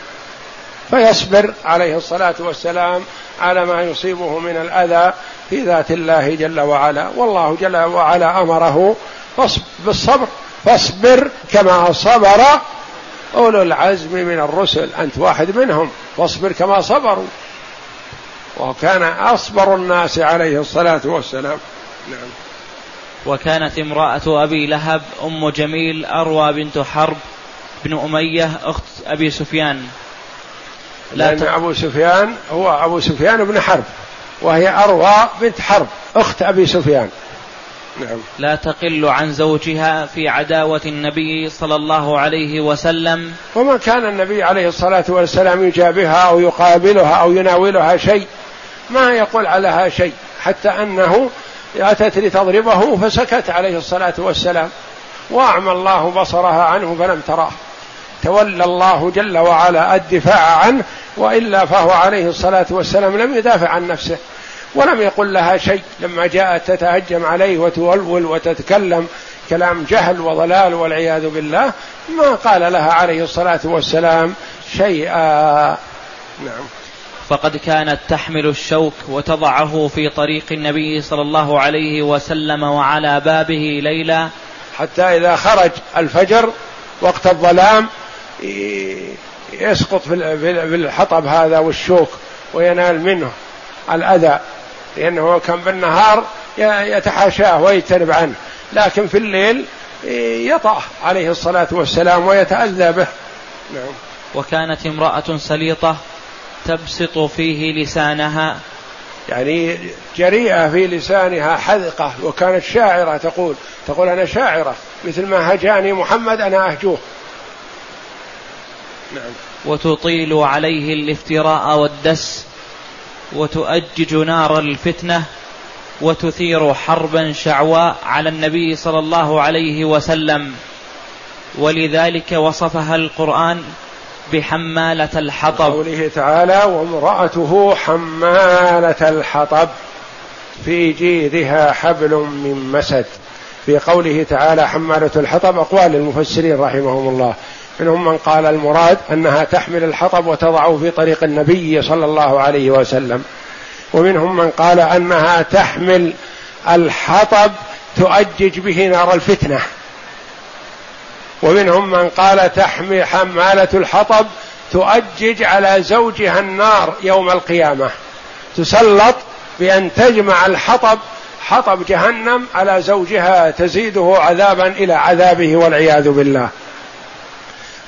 فيصبر عليه الصلاة والسلام على ما يصيبه من الأذى في ذات الله جل وعلا. والله جل وعلا أمره بالصبر فاصبر كما صبر أولو العزم من الرسل أنت واحد منهم واصبر كما صبروا. وكان أصبر الناس عليه الصلاة والسلام. نعم. وكانت امرأة أبي لهب أم جميل أروى بنت حرب بن أمية أخت أبي سفيان. لا لأن أبو سفيان هو أبو سفيان بن حرب وهي أروى بنت حرب أخت أبي سفيان. نعم. لا تقل عن زوجها في عداوة النبي صلى الله عليه وسلم. وما كان النبي عليه الصلاة والسلام يجابهها أو يقابلها أو يناولها شيء ما يقول عليها شيء حتى أنه أتت لتضربه فسكت عليه الصلاة والسلام. وأعمى الله بصرها عنه فلم تراه. تولى الله جل وعلا الدفاع عنه وإلا فهو عليه الصلاة والسلام لم يدافع عن نفسه. ولم يقل لها شيء. لما جاءت تتهجم عليه وتولول وتتكلم كلام جهل وضلال والعياذ بالله ما قال لها عليه الصلاة والسلام شيئا. نعم. فقد كانت تحمل الشوك وتضعه في طريق النبي صلى الله عليه وسلم وعلى بابه ليلا حتى إذا خرج الفجر وقت الظلام يسقط في الحطب هذا والشوك وينال منه الأذى. لأنه كان بالنهار يتحاشاه ويجتنب عنه. لكن في الليل يطأ عليه الصلاة والسلام ويتأذى به. نعم. وكانت امرأة سليطة تبسط فيه لسانها. يعني جريئة في لسانها حذقة وكانت شاعرة تقول تقول أنا شاعرة مثل ما هجاني محمد أنا أهجوه. نعم. وتطيل عليه الافتراء والدس. وتؤجج نار الفتنة وتثير حربا شعواء على النبي صلى الله عليه وسلم. ولذلك وصفها القرآن بحمالة الحطب. قوله تعالى وامرأته حمالة الحطب في جيدها حبل من مسد. في قوله تعالى حمالة الحطب. أقوال للمفسرين رحمهم الله. منهم من قال المراد أنها تحمل الحطب وتضعه في طريق النبي صلى الله عليه وسلم. ومنهم من قال أنها تحمل الحطب تؤجج به نار الفتنة. ومنهم من قال تحمي حمالة الحطب تؤجج على زوجها النار يوم القيامة. تسلط بأن تجمع الحطب حطب جهنم على زوجها تزيده عذابا إلى عذابه والعياذ بالله.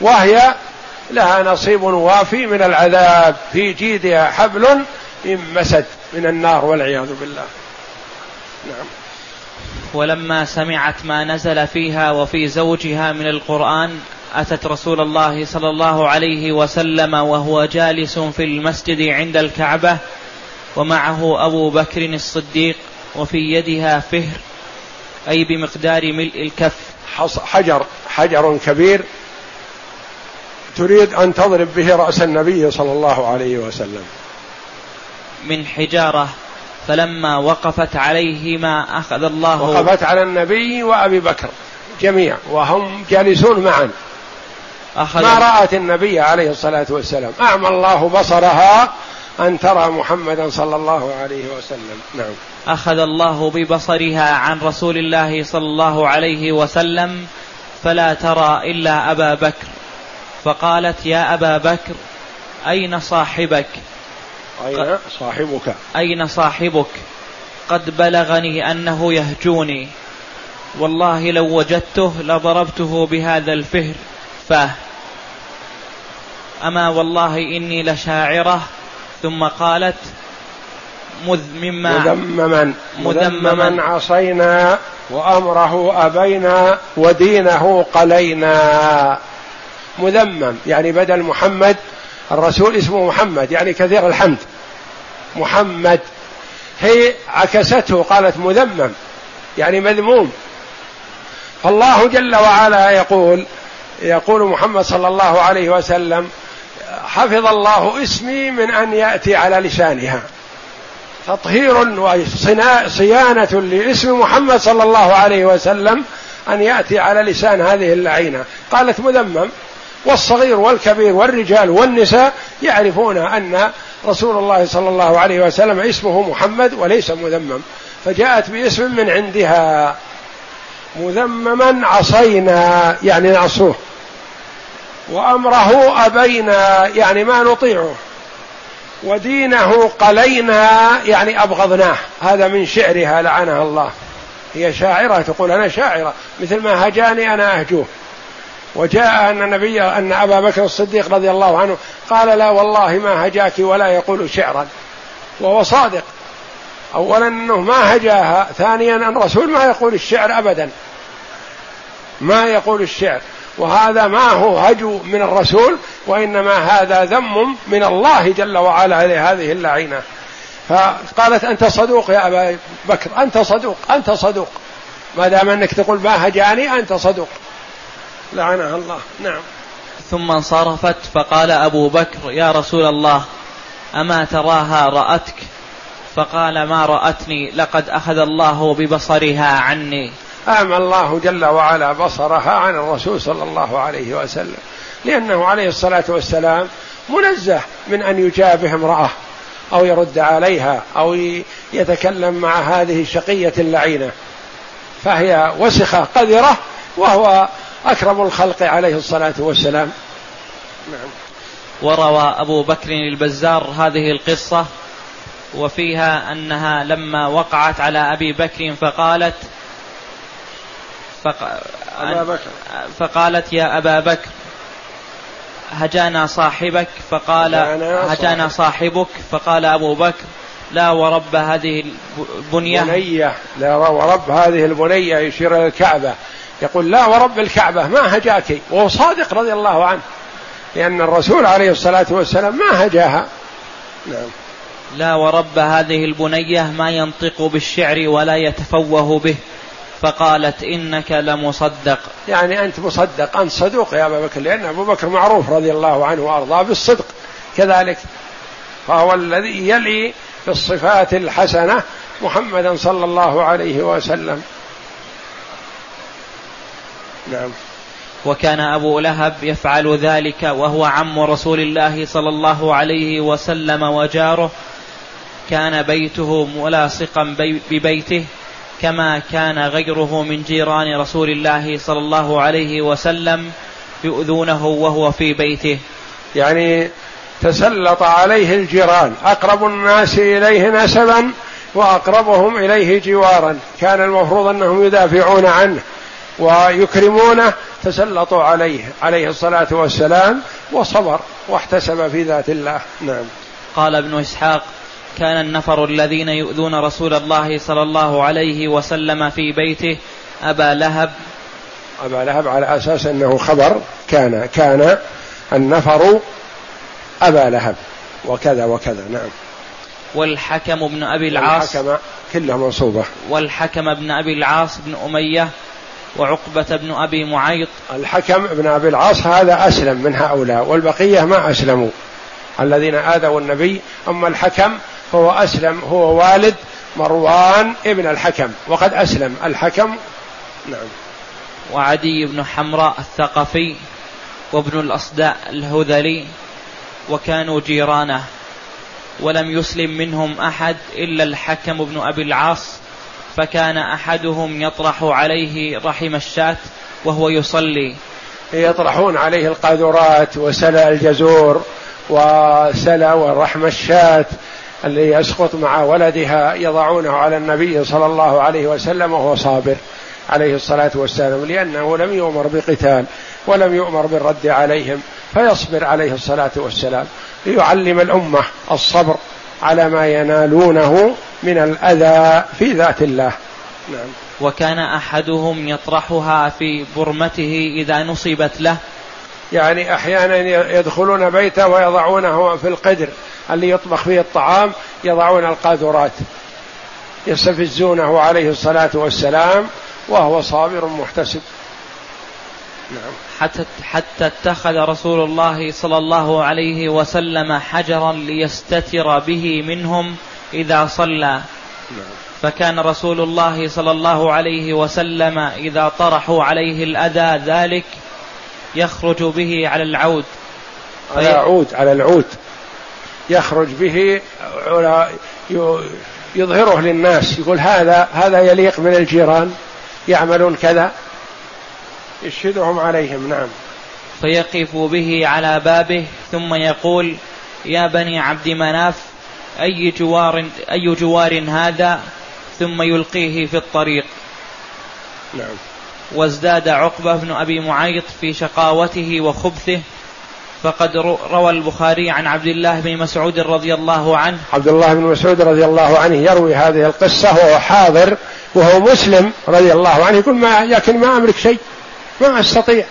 وهي لها نصيب وافي من العذاب في جيدها حبل من مسد من النار والعياذ بالله. نعم. ولما سمعت ما نزل فيها وفي زوجها من القرآن أتت رسول الله صلى الله عليه وسلم وهو جالس في المسجد عند الكعبة ومعه أبو بكر الصديق وفي يدها فهر أي بمقدار ملء الكف. حجر حجر كبير تريد أن تضرب به رأس النبي صلى الله عليه وسلم. من حجارة فلما وقفت عليهما أخذ الله وقفت على النبي وأبي بكر جميعا وهم جالسون معا. أخذ ما رأت النبي عليه الصلاة والسلام. أعمى الله بصرها أن ترى محمدا صلى الله عليه وسلم. نعم. أخذ الله ببصرها عن رسول الله صلى الله عليه وسلم فلا ترى إلا أبا بكر. فقالت يا أبا بكر أين صاحبك؟ أين صاحبك؟ أين صاحبك؟ قد بلغني أنه يهجوني. والله لو وجدته لضربته بهذا الفهر. فاه أما والله إني لشاعرة. ثم قالت مذ مما مذمما. مذمما عصينا وأمره أبينا ودينه قلينا. مذمم يعني بدل محمد الرسول اسمه محمد يعني كثير الحمد. محمد. هي عكسته قالت مذمم يعني مذموم. فالله جل وعلا يقول يقول محمد صلى الله عليه وسلم حفظ الله اسمي من أن يأتي على لسانها. تطهير وصيانه لاسم محمد صلى الله عليه وسلم أن يأتي على لسان هذه اللعينة. قالت مذمم. والصغير والكبير والرجال والنساء يعرفون أن رسول الله صلى الله عليه وسلم اسمه محمد وليس مذمم فجاءت باسم من عندها. مذمما عصينا يعني نعصوه. وأمره أبينا يعني ما نطيعه. ودينه قلينا يعني أبغضناه. هذا من شعرها لعنها الله. هي شاعرة تقول أنا شاعرة. مثل ما هجاني أنا أهجوه. وجاء أن النبي أن أبا بكر الصديق رضي الله عنه قال لا والله ما هجاك ولا يقول شعرا. وهو صادق. أولا أنه ما هجاها ثانيا أن الرسول ما يقول الشعر أبدا. ما يقول الشعر. وهذا ما هو هجو من الرسول وإنما هذا ذم من الله جل وعلا لهذه اللعينة. فقالت أنت صدوق يا أبا بكر أنت صدوق أنت صدوق. ما دام أنك تقول ما هجاني أنت صدوق. لعنها الله. نعم. ثم انصرفت فقال أبو بكر يا رسول الله أما تراها رأتك؟ فقال ما رأتني لقد أخذ الله ببصرها عني. أعمى الله جل وعلا بصرها عن الرسول صلى الله عليه وسلم لأنه عليه الصلاة والسلام منزه من أن يجابه امرأة أو يرد عليها أو يتكلم مع هذه الشقية اللعينة. فهي وسخة قذرة وهو أكرم الخلق عليه الصلاة والسلام. نعم. وروى أبو بكر البزار هذه القصة وفيها أنها لما وقعت على أبي بكر فقالت فق... أبا بكر. فقالت يا أبا بكر هجانا صاحبك فقال هجانا صاحبك. فقال أبو بكر لا ورب هذه البنية بنية لا ورب هذه البنية يشير إلى الكعبة. يقول لا ورب الكعبة ما هجاك. وهو صادق رضي الله عنه. لأن الرسول عليه الصلاة والسلام ما هجاها. نعم. لا ورب هذه البنية ما ينطق بالشعر ولا يتفوه به. فقالت إنك لمصدق. يعني أنت مصدق. أنت صدوق يا أبا بكر. لأن أبو بكر معروف رضي الله عنه وأرضاه بالصدق. كذلك فهو الذي يلي بالصفات الحسنة محمدا صلى الله عليه وسلم. نعم. وكان أبو لهب يفعل ذلك وهو عم رسول الله صلى الله عليه وسلم وجاره. كان بيته ملاصقا ببيته كما كان غيره من جيران رسول الله صلى الله عليه وسلم يؤذونه وهو في بيته. يعني تسلط عليه الجيران أقرب الناس إليه نسبا وأقربهم إليه جوارا. كان المفروض أنهم يدافعون عنه. ويكرمونه تسلطوا عليه عليه الصلاة والسلام وصبر واحتسب في ذات الله. نعم. قال ابن إسحاق كان النفر الذين يؤذون رسول الله صلى الله عليه وسلم في بيته أبا لهب. أبا لهب على أساس أنه خبر كان كان النفر أبا لهب وكذا وكذا. نعم. والحكم بن أبي العاص. الحكم كلها منصوبة والحكم بن أبي العاص بن أمية وعقبة بن أبي معيط. الحكم بن أبي العاص هذا أسلم من هؤلاء والبقية ما أسلموا. الذين آذوا النبي أما الحكم هو أسلم هو والد مروان ابن الحكم وقد أسلم. الحكم نعم. وعدي بن حمراء الثقفي وابن الأصداء الهذلي وكانوا جيرانه. ولم يسلم منهم أحد إلا الحكم بن أبي العاص. فكان أحدهم يطرح عليه رحم الشاة وهو يصلي. يطرحون عليه القاذورات وسلى الجزور وسلى ورحم الشاة اللي يسقط مع ولدها يضعونه على النبي صلى الله عليه وسلم وهو صابر عليه الصلاة والسلام لأنه لم يؤمر بقتال ولم يؤمر بالرد عليهم فيصبر عليه الصلاة والسلام. ليعلم الأمة الصبر على ما ينالونه من الأذى في ذات الله. نعم. وكان أحدهم يطرحها في برمته إذا نصبت له. يعني أحيانا يدخلون بيته ويضعونه في القدر اللي يطبخ فيه الطعام يضعون القاذورات. يستفزونه عليه الصلاة والسلام وهو صابر محتسب. حتى حتى اتخذ رسول الله صلى الله عليه وسلم حجرا ليستتر به منهم إذا صلى. نعم. فكان رسول الله صلى الله عليه وسلم إذا طرحوا عليه الأذى ذلك يخرج به على العود. على عود على العود. يخرج به يظهره للناس يقول هذا هذا يليق من الجيران يعملون كذا. يشهدهم عليهم نعم. فيقف به على بابه ثم يقول يا بني عبد مناف أي جوار أي جوار هذا؟ ثم يلقيه في الطريق. نعم. وازداد عقبة بن أبي معيط في شقاوته وخبثه. فقد روى البخاري عن عبد الله بن مسعود رضي الله عنه. عبد الله بن مسعود رضي الله عنه يروي هذه القصة وهو حاضر وهو مسلم رضي الله عنه يقول ما لكن ما أملك شيء. ما أستطيع.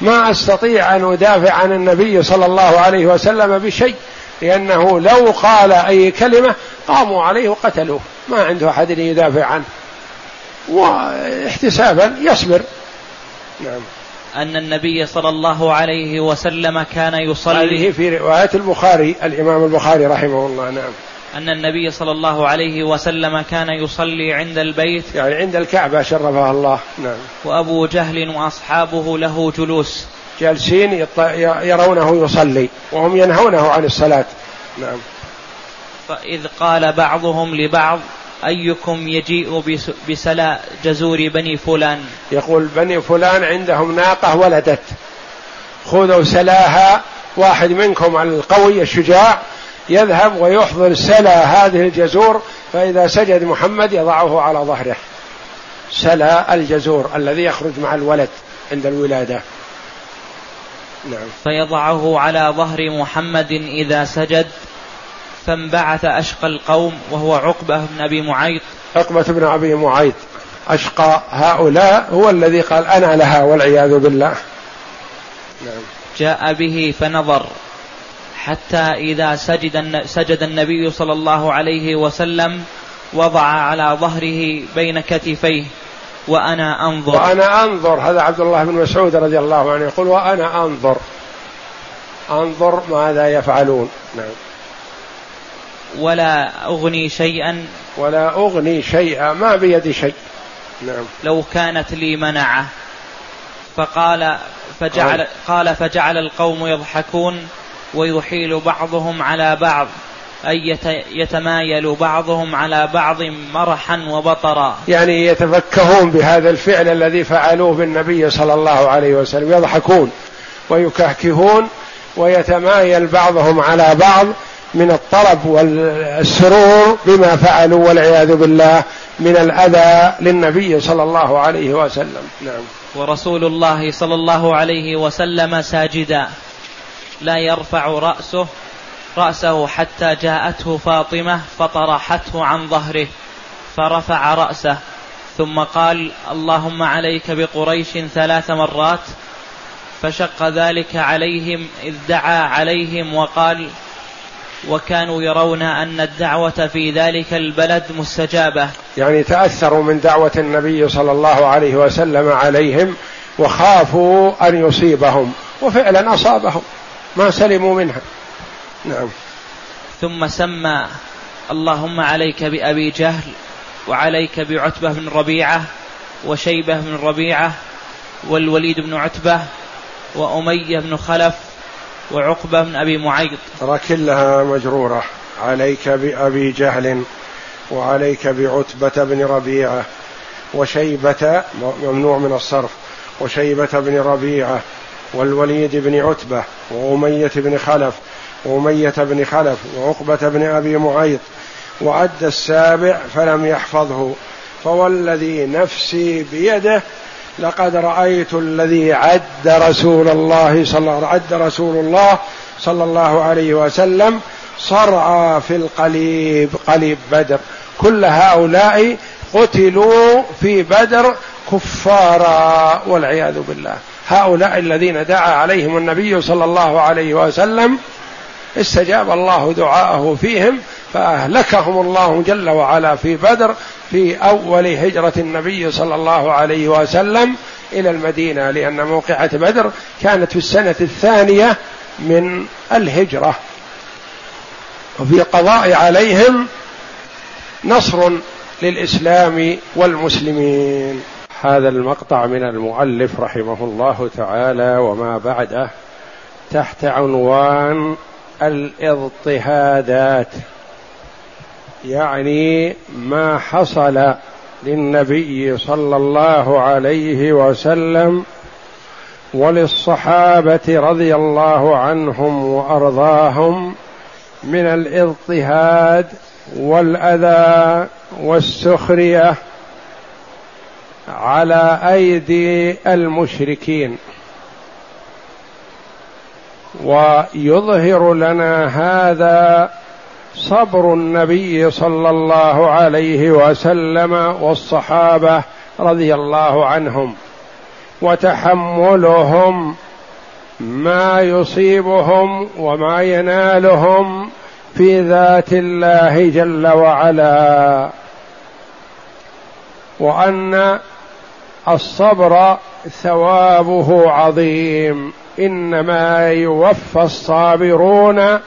ما أستطيع أن أدافع عن النبي صلى الله عليه وسلم بشيء لأنه لو قال أي كلمة قاموا عليه وقتلوه. ما عنده أحد يدافع عنه. واحتسابا يصبر. نعم. أن النبي صلى الله عليه وسلم كان يصلي. هذه في رواية البخاري الإمام البخاري رحمه الله. نعم. أن النبي صلى الله عليه وسلم كان يصلي عند البيت يعني عند الكعبة شرفها الله. نعم. وأبو جهل وأصحابه له جلوس. جالسين يرونه يصلي وهم ينهونه عن الصلاة. نعم. فإذ قال بعضهم لبعض أيكم يجيء بسلا جزور بني فلان؟ يقول بني فلان عندهم ناقة ولدت. خذوا سلاها واحد منكم القوي الشجاع يذهب ويحضر سلا هذه الجزور فإذا سجد محمد يضعه على ظهره. سلا الجزور الذي يخرج مع الولد عند الولادة. نعم. فيضعه على ظهر محمد إذا سجد فانبعث أشقى القوم وهو عقبة بن أبي معيط. عقبة بن أبي معيط. أشقى هؤلاء هو الذي قال أنا لها والعياذ بالله. نعم. جاء به فنظر. حتى إذا سجد سجد النبي صلى الله عليه وسلم وضع على ظهره بين كتفيه وأنا أنظر. وأنا أنظر. هذا عبد الله بن مسعود رضي الله عنه يقول وأنا أنظر. أنظر ماذا يفعلون. نعم. ولا أغني شيئا. ولا أغني شيئا. ما بيدي شيء. نعم. لو كانت لي منعة. فقال فجعل قال فجعل القوم يضحكون. ويحيل بعضهم على بعض أي يتمايل بعضهم على بعض مرحا وبطرا. يعني يتفكهون بهذا الفعل الذي فعلوه بالنبي صلى الله عليه وسلم يضحكون ويكهكهون ويتمايل بعضهم على بعض من الطلب والسرور بما فعلوا والعياذ بالله من الأذى للنبي صلى الله عليه وسلم. نعم. ورسول الله صلى الله عليه وسلم ساجدا. لا يرفع رأسه رأسه حتى جاءته فاطمة فطرحته عن ظهره فرفع رأسه ثم قال اللهم عليك بقريش ثلاث مرات فشق ذلك عليهم إذ دعا عليهم وقال وكانوا يرون أن الدعوة في ذلك البلد مستجابة يعني تأثروا من دعوة النبي صلى الله عليه وسلم عليهم وخافوا أن يصيبهم وفعلا أصابهم. ما سلموا منها. نعم. ثم سمى اللهم عليك بأبي جهل وعليك بعتبة بن ربيعة وشيبة بن ربيعة والوليد بن عتبة وأمية بن خلف وعقبة بن أبي معيط. ترى كلها مجرورة. عليك بأبي جهل وعليك بعتبة بن ربيعة وشيبة ممنوع من الصرف وشيبة بن ربيعة والوليد بن عتبة وأمية بن خلف وأمية بن خلف وعقبة بن أبي معيط وعد السابع فلم يحفظه. فوالذي نفسي بيده لقد رأيت الذي عد رسول الله صلى عد رسول الله صلى الله عليه وسلم صرعى في القليب قليب بدر. كل هؤلاء قتلوا في بدر كفارا والعياذ بالله. هؤلاء الذين دعا عليهم النبي صلى الله عليه وسلم استجاب الله دعاءه فيهم فأهلكهم الله جل وعلا في بدر في أول هجرة النبي صلى الله عليه وسلم إلى المدينة لأن موقعة بدر كانت في السنة الثانية من الهجرة. وفي قضاء عليهم نصر للإسلام والمسلمين. هذا المقطع من المؤلف رحمه الله تعالى وما بعده تحت عنوان الاضطهادات يعني ما حصل للنبي صلى الله عليه وسلم وللصحابة رضي الله عنهم وأرضاهم من الاضطهاد والأذى والسخرية على أيدي المشركين. ويظهر لنا هذا صبر النبي صلى الله عليه وسلم والصحابة رضي الله عنهم وتحملهم ما يصيبهم وما ينالهم في ذات الله جل وعلا. وأن الصبر ثوابه عظيم. إنما يوفى الصابرون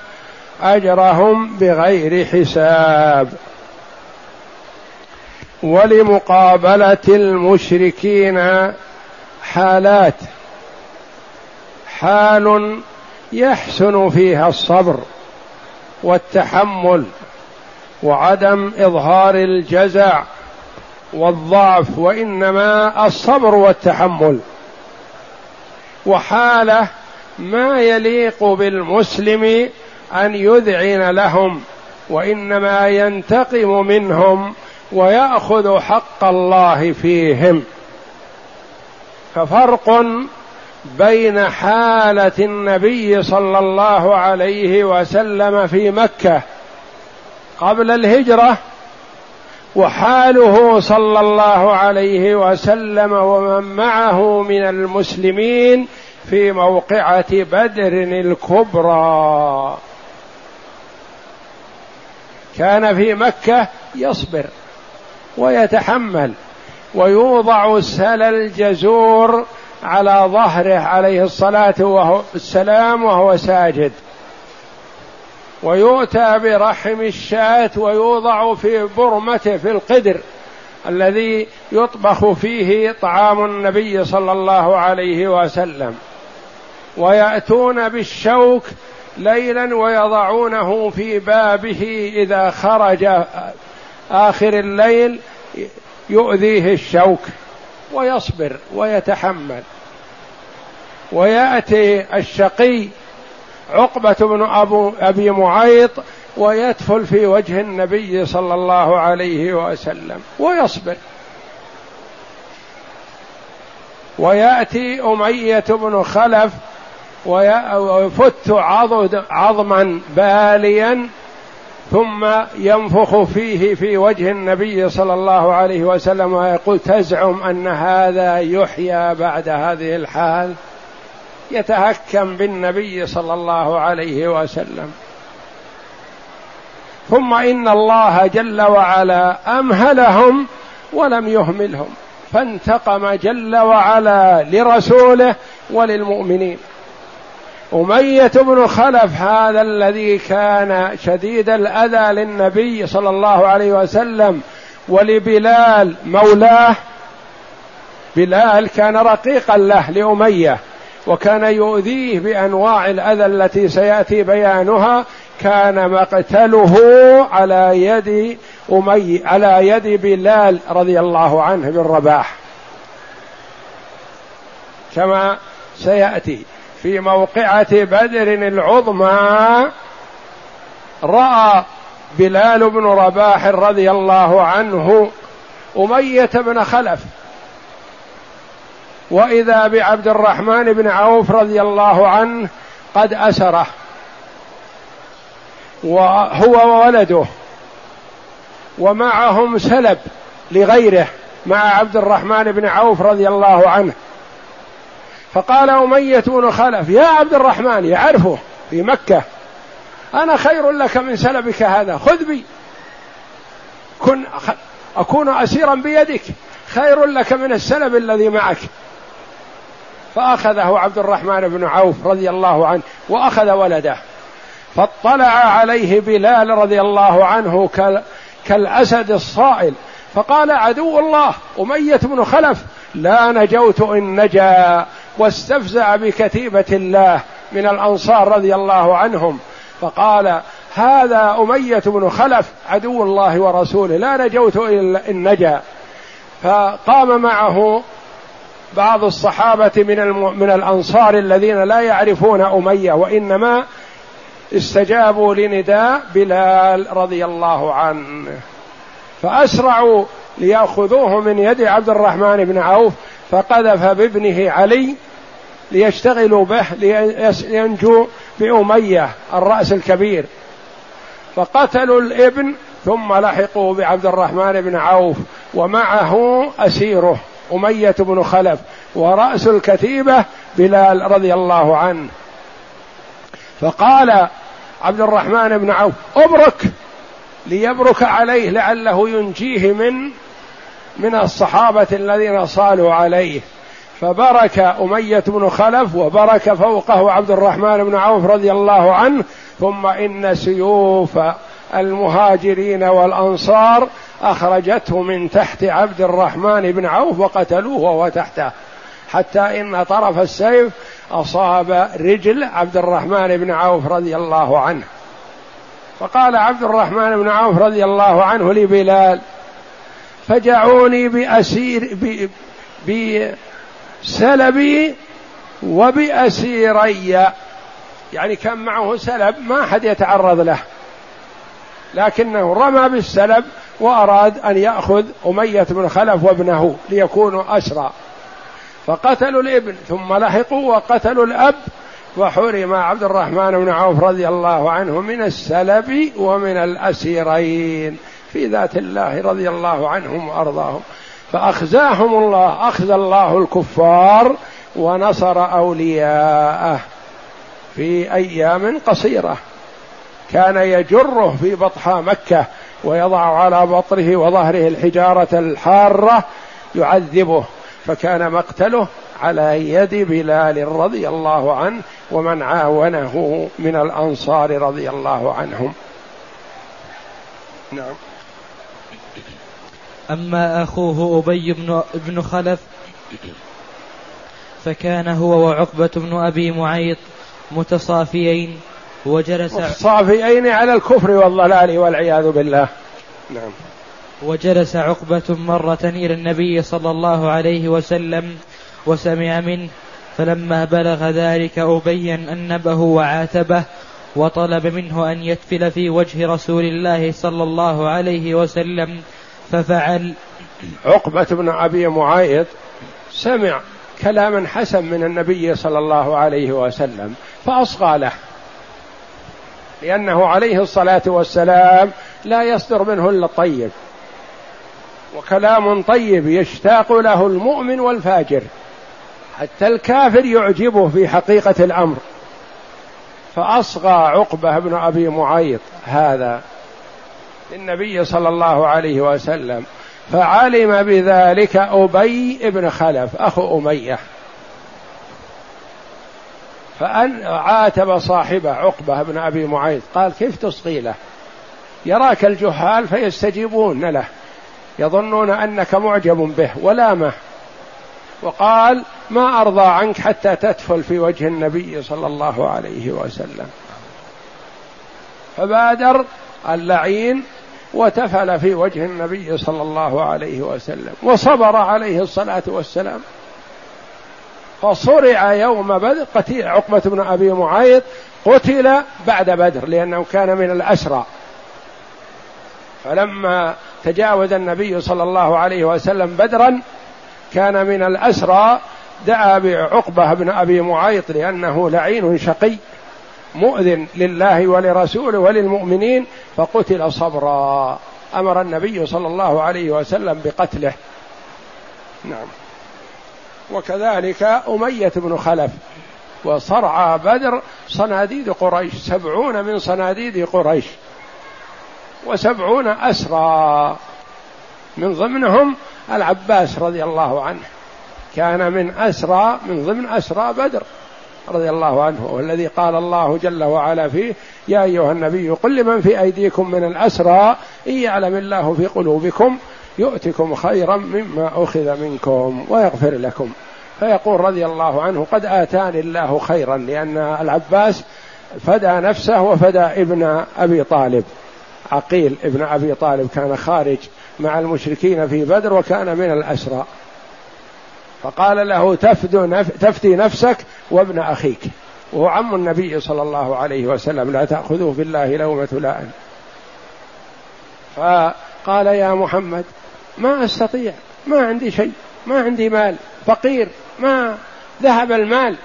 أجرهم بغير حساب. ولمقابلة المشركين حالات. حال يحسن فيها الصبر والتحمل وعدم إظهار الجزع والضعف وإنما الصبر والتحمل. وحالة ما يليق بالمسلم أن يذعن لهم وإنما ينتقم منهم ويأخذ حق الله فيهم. ففرق بين حالة النبي صلى الله عليه وسلم في مكة قبل الهجرة وحاله صلى الله عليه وسلم ومن معه من المسلمين في موقعة بدر الكبرى. كان في مكة يصبر ويتحمل ويوضع سل الجزور على ظهره عليه الصلاة والسلام وهو ساجد. ويؤتى برحم الشاة ويوضع في برمته في القدر الذي يطبخ فيه طعام النبي صلى الله عليه وسلم. ويأتون بالشوك ليلا ويضعونه في بابه إذا خرج آخر الليل يؤذيه الشوك ويصبر ويتحمل. ويأتي الشقي عقبة بن ابو أبي معيط ويدفل في وجه النبي صلى الله عليه وسلم ويصبر. ويأتي أمية بن خلف ويفت عظما باليا ثم ينفخ فيه في وجه النبي صلى الله عليه وسلم ويقول تزعم أن هذا يحيى بعد هذه الحال يتهكم بالنبي صلى الله عليه وسلم. ثم إن الله جل وعلا أمهلهم ولم يهملهم فانتقم جل وعلا لرسوله وللمؤمنين. أمية بن خلف هذا الذي كان شديد الأذى للنبي صلى الله عليه وسلم ولبلال مولاه بلال كان رقيقا له لأمية. وكان يؤذيه بأنواع الأذى التي سيأتي بيانها كان مقتله على يد أمي على يد بلال رضي الله عنه بن رباح كما سيأتي في موقعة بدر العظمى رأى بلال بن رباح رضي الله عنه أمية بن خلف وإذا بعبد الرحمن بن عوف رضي الله عنه قد أسره. وهو وولده. ومعهم سلب لغيره مع عبد الرحمن بن عوف رضي الله عنه. فقال أمية بن خلف يا عبد الرحمن يعرفه في مكة. أنا خير لك من سلبك هذا. خذ بي. كن أكون أسيرا بيدك. خير لك من السلب الذي معك. فأخذه عبد الرحمن بن عوف رضي الله عنه وأخذ ولده. فاطلع عليه بلال رضي الله عنه كالأسد الصائل. فقال عدو الله أمية بن خلف لا نجوت إن نجا واستفزع بكتيبة الله من الأنصار رضي الله عنهم. فقال هذا أمية بن خلف عدو الله ورسوله لا نجوت إلا إن نجا. فقام معه بعض الصحابة من من الأنصار الذين لا يعرفون أمية وإنما استجابوا لنداء بلال رضي الله عنه. فأسرعوا ليأخذوه من يد عبد الرحمن بن عوف فقذف بابنه علي ليشتغلوا به لينجو بأمية الرأس الكبير. فقتلوا الابن ثم لحقوا بعبد الرحمن بن عوف ومعه أسيره. أمية بن خلف ورأس الكتيبة بلال رضي الله عنه. فقال عبد الرحمن بن عوف أبرك ليبرك عليه لعله ينجيه من من الصحابة الذين صالوا عليه. فبرك أمية بن خلف وبرك فوقه عبد الرحمن بن عوف رضي الله عنه ثم إن سيوف المهاجرين والأنصار أخرجته من تحت عبد الرحمن بن عوف وقتلوه وهو تحته. حتى إن طرف السيف أصاب رجل عبد الرحمن بن عوف رضي الله عنه. فقال عبد الرحمن بن عوف رضي الله عنه لبلال فجعوني بأسير بسلبي وبأسيري. يعني كان معه سلب ما أحد يتعرض له. لكنه رمى بالسلب وأراد أن يأخذ أمية بن خلف وابنه ليكونوا أسرى. فقتلوا الابن ثم لحقوا وقتلوا الأب وحرم عبد الرحمن بن عوف رضي الله عنه من السلب ومن الأسيرين. في ذات الله رضي الله عنهم وأرضاهم. فأخزاهم الله أخزى الله الكفار ونصر أولياءه في أيام قصيرة. كان يجره في بطحاء مكة ويضع على بطنه وظهره الحجارة الحارة يعذبه فكان مقتله على يد بلال رضي الله عنه ومن عاونه من الأنصار رضي الله عنهم. نعم. أما أخوه أبي بن بن خلف فكان هو وعقبة بن أبي معيط متصافيين. وجلس متصافيين على الكفر والضلال والعياذ بالله. نعم. وجلس عقبة مرة إلى النبي صلى الله عليه وسلم وسمع منه فلما بلغ ذلك أبي أنبه وعاتبه وطلب منه أن يتفل في وجه رسول الله صلى الله عليه وسلم ففعل. عقبة بن أبي معايد سمع كلاما حسن من النبي صلى الله عليه وسلم فأصغى له. لأنه عليه الصلاة والسلام لا يصدر منه إلا الطيب. وكلام طيب يشتاق له المؤمن والفاجر. حتى الكافر يعجبه في حقيقة الأمر. فأصغى عقبة بن أبي معيط هذا للنبي صلى الله عليه وسلم. فعلم بذلك أبي بن خلف أخو أمية. فأن عاتب صاحبه عقبة بن أبي معيط. قال كيف تصغي له؟ يراك الجهال فيستجيبون له. يظنون أنك معجب به ولامه. وقال ما أرضى عنك حتى تدخل في وجه النبي صلى الله عليه وسلم. فبادر اللعين وتفل في وجه النبي صلى الله عليه وسلم. وصبر عليه الصلاة والسلام. فصرع يوم بدر قتيل عقبة بن أبي معيط قتل بعد بدر لأنه كان من الأسرى. فلما تجاوز النبي صلى الله عليه وسلم بدرا كان من الأسرى دعا بعقبة بن أبي معيط لأنه لعين شقي مؤذن لله ولرسوله وللمؤمنين فقتل صبرا. أمر النبي صلى الله عليه وسلم بقتله. نعم. وكذلك أمية بن خلف. وصرعى بدر صناديد قريش سبعون من صناديد قريش وسبعون أسرى. من ضمنهم العباس رضي الله عنه. كان من أسرى من ضمن أسرى بدر رضي الله عنه والذي قال الله جل وعلا فيه يا أيها النبي قل لمن في أيديكم من الأسرى إن يعلم الله في قلوبكم يؤتكم خيرا مما أخذ منكم ويغفر لكم. فيقول رضي الله عنه قد آتاني الله خيرا لأن العباس فدى نفسه وفدى ابن أبي طالب. عقيل ابن أبي طالب كان خارج مع المشركين في بدر وكان من الأسرى. فقال له. تفدي نفسك وابن أخيك. وهو عم النبي صلى الله عليه وسلم لا تاخذوه بالله لومة لائم. فقال يا محمد ما أستطيع ما عندي شيء ما عندي مال فقير ما ذهب المال.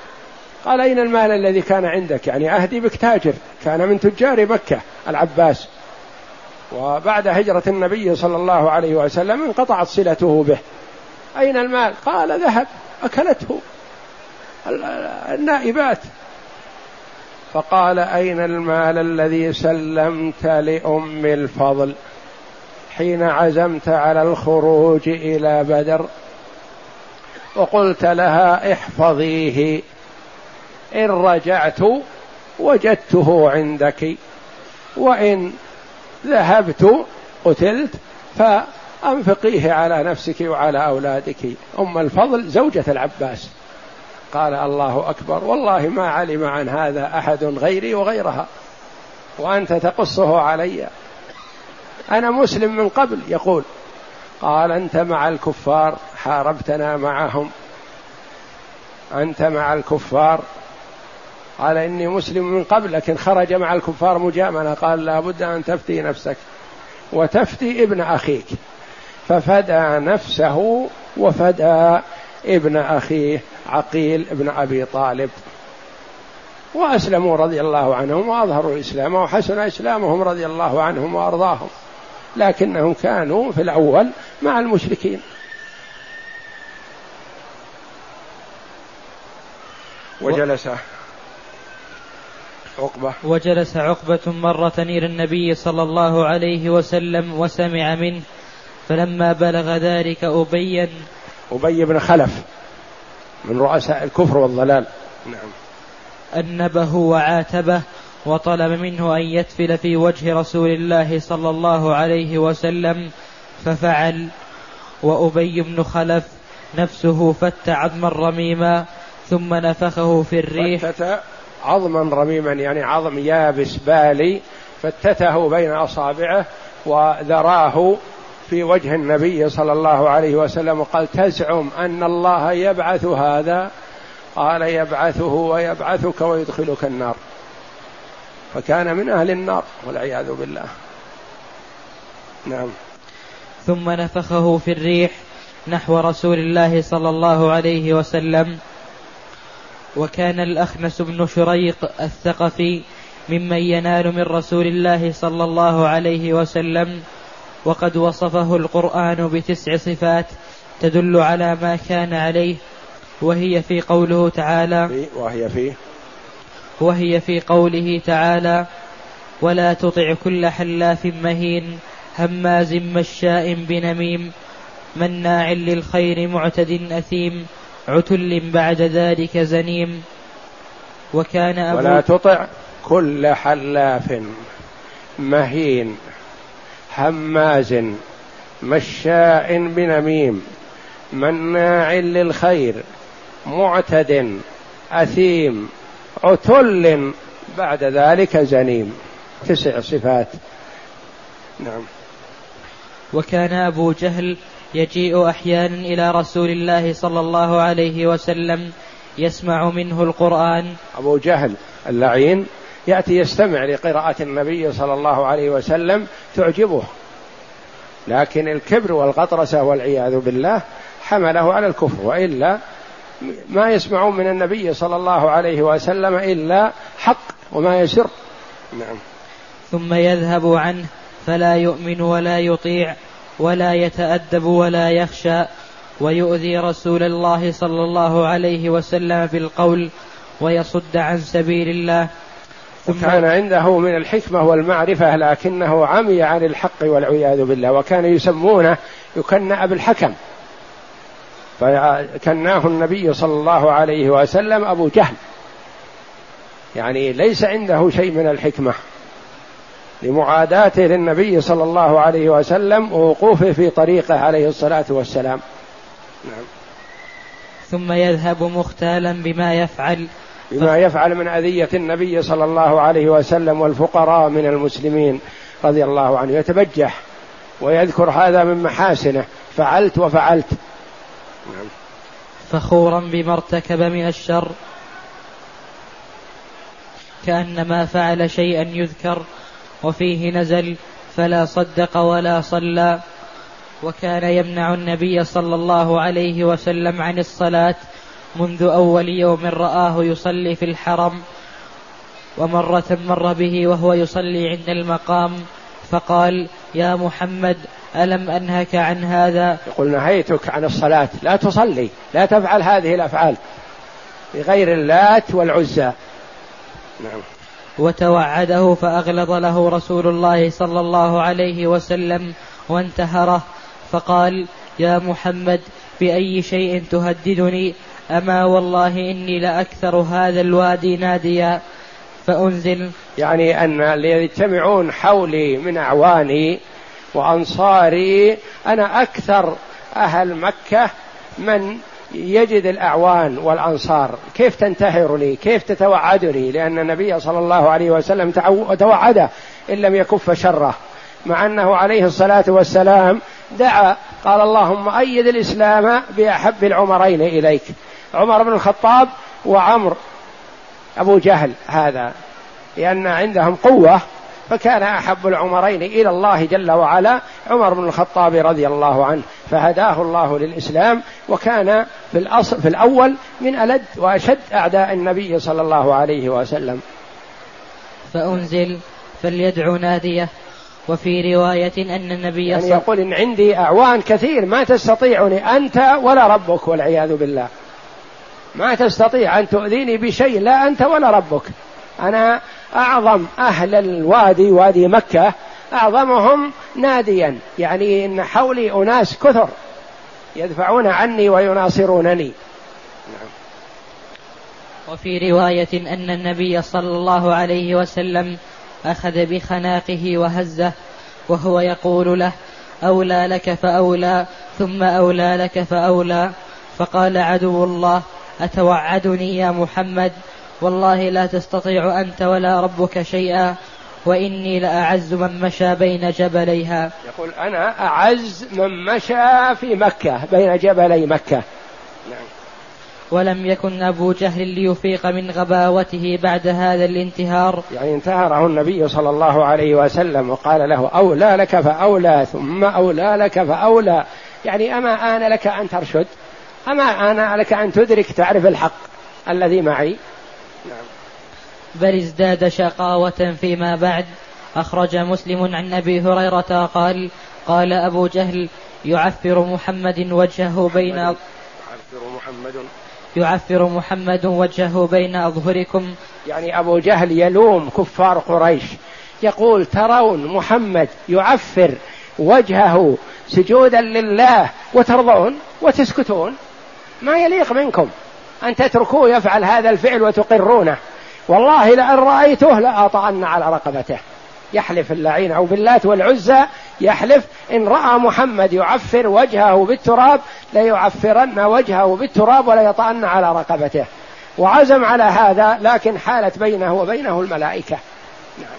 قال أين المال الذي كان عندك؟ يعني أهدي بك تاجر كان من تجار مكة العباس. وبعد هجرة النبي صلى الله عليه وسلم انقطعت صلته به. أين المال؟ قال ذهب أكلته. النائبات. فقال أين المال الذي سلمت لأم الفضل؟ حين عزمت على الخروج إلى بدر وقلت لها احفظيه إن رجعت وجدته عندك وإن ذهبت قتلت فأنفقيه على نفسك وعلى أولادك. أم الفضل زوجة العباس. قال الله أكبر والله ما علم عن هذا أحد غيري وغيرها وأنت تقصه علي. أنا مسلم من قبل يقول قال أنت مع الكفار حاربتنا معهم. أنت مع الكفار. قال إني مسلم من قبل لكن خرج مع الكفار مجاملة. قال لابد أن تفتي نفسك وتفتي ابن أخيك. ففدى نفسه وفدى ابن أخيه عقيل ابن أبي طالب. وأسلموا رضي الله عنهم وأظهروا الاسلام وحسن إسلامهم رضي الله عنهم وأرضاهم. لكنهم كانوا في الأول مع المشركين. وجلس عقبة. وجلس عقبة مرة إلى النبي صلى الله عليه وسلم وسمع منه فلما بلغ ذلك أبي أبي بن خلف من رؤساء الكفر والضلال. نعم أنبه وعاتبه وطلب منه أن يتفل في وجه رسول الله صلى الله عليه وسلم ففعل. وأبي بن خلف نفسه فت عظما رميما ثم نفخه في الريح. فتت عظما رميما يعني عظم يابس بالي فتته بين أصابعه وذراه في وجه النبي صلى الله عليه وسلم وقال تزعم أن الله يبعث هذا؟ قال يبعثه ويبعثك ويدخلك النار. فكان من أهل النار والعياذ بالله. نعم. ثم نفخه في الريح نحو رسول الله صلى الله عليه وسلم. وكان الأخنس بن شريق الثقفي ممن ينال من رسول الله صلى الله عليه وسلم وقد وصفه القرآن بتسع صفات تدل على ما كان عليه وهي في قوله تعالى وهي في وهي في قوله تعالى ولا تطع كل حلاف مهين هماز مشاء بنميم مناع للخير معتد أثيم عتل بعد ذلك زنيم. وكان أبو ولا تطع كل حلاف مهين هماز مشاء بنميم مناع للخير معتد أثيم. عتل بعد ذلك زنيم تسع صفات. نعم. وكان أبو جهل يجيء أحيانا إلى رسول الله صلى الله عليه وسلم يسمع منه القرآن. أبو جهل اللعين يأتي يستمع لقراءة النبي صلى الله عليه وسلم تعجبه. لكن الكبر والغطرسة والعياذ بالله حمله على الكفر وإلا ما يسمعون من النبي صلى الله عليه وسلم إلا حق وما يسر. نعم. ثم يذهب عنه فلا يؤمن ولا يطيع ولا يتأدب ولا يخشى. ويؤذي رسول الله صلى الله عليه وسلم بالقول ويصد عن سبيل الله. وكان عنده من الحكمة والمعرفة لكنه عمي عن الحق والعياذ بالله. وكان يسمونه يكنى أبو الحكم فكناه النبي صلى الله عليه وسلم أبو جهل. يعني ليس عنده شيء من الحكمة. لمعاداته للنبي صلى الله عليه وسلم ووقوفه في طريقه عليه الصلاة والسلام. نعم. ثم يذهب مختالا بما يفعل. بما يفعل من أذية النبي صلى الله عليه وسلم والفقراء من المسلمين رضي الله عنه. يتبجح ويذكر هذا من محاسنه. فعلت وفعلت. نعم. فخورا بما ارتكب من الشر كأنما فعل شيئا يذكر وفيه نزل فلا صدق ولا صلى وكان يمنع النبي صلى الله عليه وسلم عن الصلاة منذ أول يوم رآه يصلي في الحرم ومرة مر به وهو يصلي عند المقام فقال يا محمد ألم أنهك عن هذا؟ يقول نهيتك عن الصلاة. لا تصلي. لا تفعل هذه الأفعال. بغير اللات والعزى. نعم. وتوعده فأغلظ له رسول الله صلى الله عليه وسلم وانتهره. فقال يا محمد بأي شيء تهددني؟ أما والله إني لأكثر هذا الوادي ناديا. فأنزل يعني أن اللي يجتمعون حولي من أعواني وأنصاري أنا أكثر أهل مكة من يجد الأعوان والأنصار. كيف تنتهرني كيف تتوعدني لأن النبي صلى الله عليه وسلم توعده إن لم يكف شره. مع أنه عليه الصلاة والسلام دعا قال اللهم أيد الإسلام بأحب العمرين إليك. عمر بن الخطاب وعمر أبو جهل هذا لأن عندهم قوة فكان أحب العمرين إلى الله جل وعلا. عمر بن الخطاب رضي الله عنه فهداه الله للإسلام وكان في الأصل في الأول من ألد وأشد أعداء النبي صلى الله عليه وسلم. فأنزل فليدعو ناديه. وفي رواية أن النبي يعني يقول إن عندي أعوان كثير ما تستطيعني أنت ولا ربك والعياذ بالله. ما تستطيع أن تؤذيني بشيء لا أنت ولا ربك. أنا أعظم أهل الوادي وادي مكة أعظمهم ناديا. يعني إن حولي أناس كثر يدفعون عني ويناصرونني. نعم. وفي رواية أن النبي صلى الله عليه وسلم أخذ بخناقه وهزه وهو يقول له أولى لك فأولى ثم أولى لك فأولى. فقال عدو الله أتوعدني يا محمد؟ والله لا تستطيع أنت ولا ربك شيئا وإني لأعز من مشى بين جبليها. يقول أنا أعز من مشى في مكة بين جبلي مكة. نعم. ولم يكن أبو جهل ليفيق من غباوته بعد هذا الانتهار. يعني انتهره النبي صلى الله عليه وسلم وقال له أولى لك فأولى ثم أولى لك فأولى. يعني أما آن لك أن ترشد أما آن لك أن تدرك تعرف الحق الذي معي. نعم. بل ازداد شقاوة فيما بعد. أخرج مسلم عن أبي هريرة قال قال أبو جهل يعفر محمد وجهه بين يعفر محمد. يعفر محمد وجهه بين أظهركم. يعني أبو جهل يلوم كفار قريش. يقول ترون محمد يعفر وجهه سجودا لله وترضون وتسكتون؟ ما يليق منكم. أن تتركوه يفعل هذا الفعل وتقرونه. والله لأن رأيته لأطعن على رقبته. يحلف اللعين أو باللات والعزى يحلف. إن رأى محمد يعفر وجهه بالتراب ليعفرن وجهه بالتراب ولا يطأن على رقبته. وعزم على هذا لكن حالت بينه وبينه الملائكة. نعم.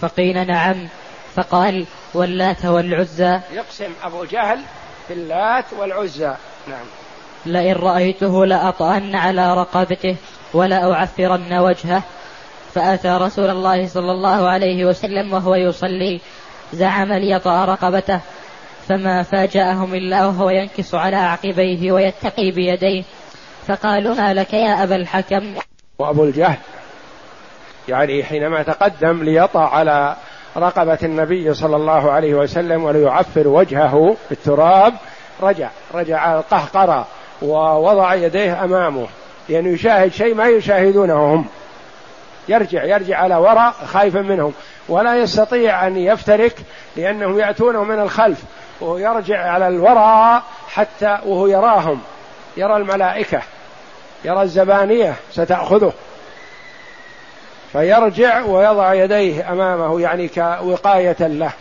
فقيل نعم. فقال واللات والعزى. يقسم أبو جهل في اللات والعزى. نعم. لئن رأيته لأطأن على رقبته ولا أعفرن وجهه. فأتى رسول الله صلى الله عليه وسلم وهو يصلي زعم ليطأ رقبته فما فاجأهم إلا وهو ينكص على عقبيه ويتقي بيديه. فقالوا ما لك يا أبا الحكم؟ وأبو الجهل يعني حينما تقدم ليطأ على رقبة النبي صلى الله عليه وسلم وليعفر وجهه بالتراب رجع رجع القهقرة ووضع يديه أمامه. لأنه يشاهد شيء ما يشاهدونه هم يرجع يرجع على وراء خايفا منهم. ولا يستطيع أن يفترك لأنهم يأتونه من الخلف. ويرجع على الوراء حتى وهو يراهم. يرى الملائكة. يرى الزبانية ستأخذه. فيرجع ويضع يديه أمامه يعني كوقاية له.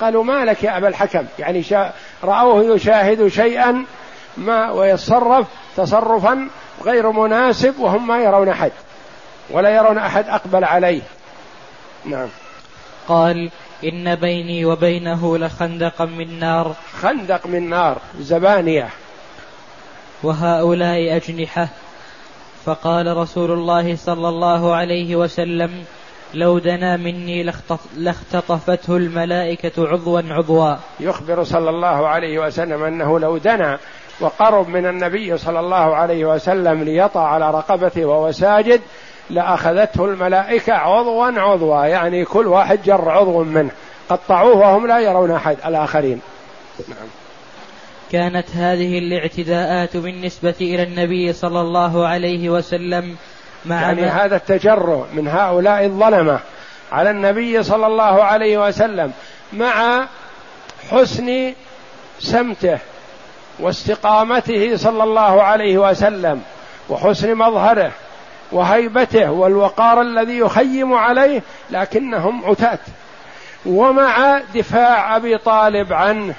قالوا ما لك يا أبا الحكم؟ يعني شا رأوه يشاهد شيئا ما ويتصرف تصرفا غير مناسب وهم ما يرون أحد ولا يرون أحد أقبل عليه. نعم. قال إن بيني وبينه لخندقا من نار. خندق من نار زبانية. وهؤلاء أجنحة. فقال رسول الله صلى الله عليه وسلم لو دنا مني لاختطفته الملائكة عضوا عضوا. يخبر صلى الله عليه وسلم أنه لو دنا وقرب من النبي صلى الله عليه وسلم ليطع على رقبته وهو ساجد لأخذته الملائكة عضوا عضوا يعني كل واحد جر عضو منه. قطعوه وهم لا يرون أحد الآخرين. نعم. كانت هذه الاعتداءات بالنسبة إلى النبي صلى الله عليه وسلم مع يعني هذا التجرؤ من هؤلاء الظلمة على النبي صلى الله عليه وسلم مع حسن سمته واستقامته صلى الله عليه وسلم وحسن مظهره وهيبته والوقار الذي يخيم عليه لكنهم عتاة. ومع دفاع أبي طالب عنه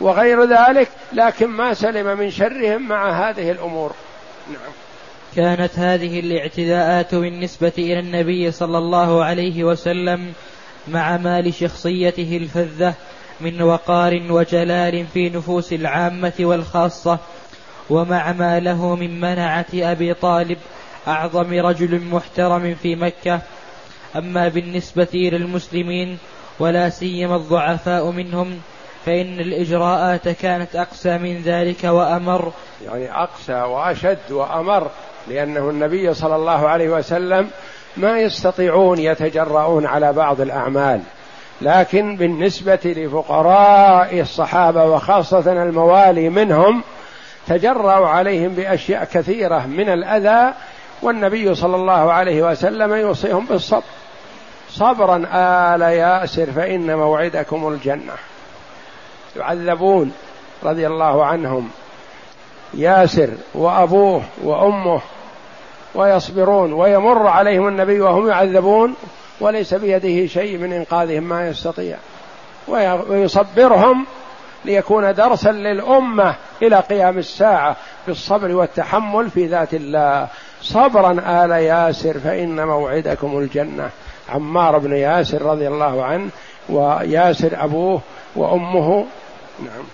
وغير ذلك لكن ما سلم من شرهم مع هذه الأمور. نعم. كانت هذه الاعتداءات بالنسبة إلى النبي صلى الله عليه وسلم مع ما لشخصيته الفذة من وقار وجلال في نفوس العامة والخاصة ومع ما له من منعة أبي طالب أعظم رجل محترم في مكة. أما بالنسبة إلى المسلمين ولا سيما الضعفاء منهم فإن الإجراءات كانت أقسى من ذلك وأمر. يعني أقسى وأشد وأمر لأنه النبي صلى الله عليه وسلم ما يستطيعون يتجرؤون على بعض الأعمال. لكن بالنسبة لفقراء الصحابة وخاصة الموالي منهم تجرأوا عليهم بأشياء كثيرة من الأذى والنبي صلى الله عليه وسلم يوصيهم بالصبر. صبرا آل ياسر فإن موعدكم الجنة. يعذبون رضي الله عنهم. ياسر وأبوه وأمه ويصبرون ويمر عليهم النبي وهم يعذبون. وليس بيده شيء من إنقاذهم ما يستطيع. ويصبرهم ليكون درسا للأمة إلى قيام الساعة بالصبر والتحمل في ذات الله. صبرا آل ياسر فإن موعدكم الجنة. عمار بن ياسر رضي الله عنه وياسر أبوه وأمه. نعم.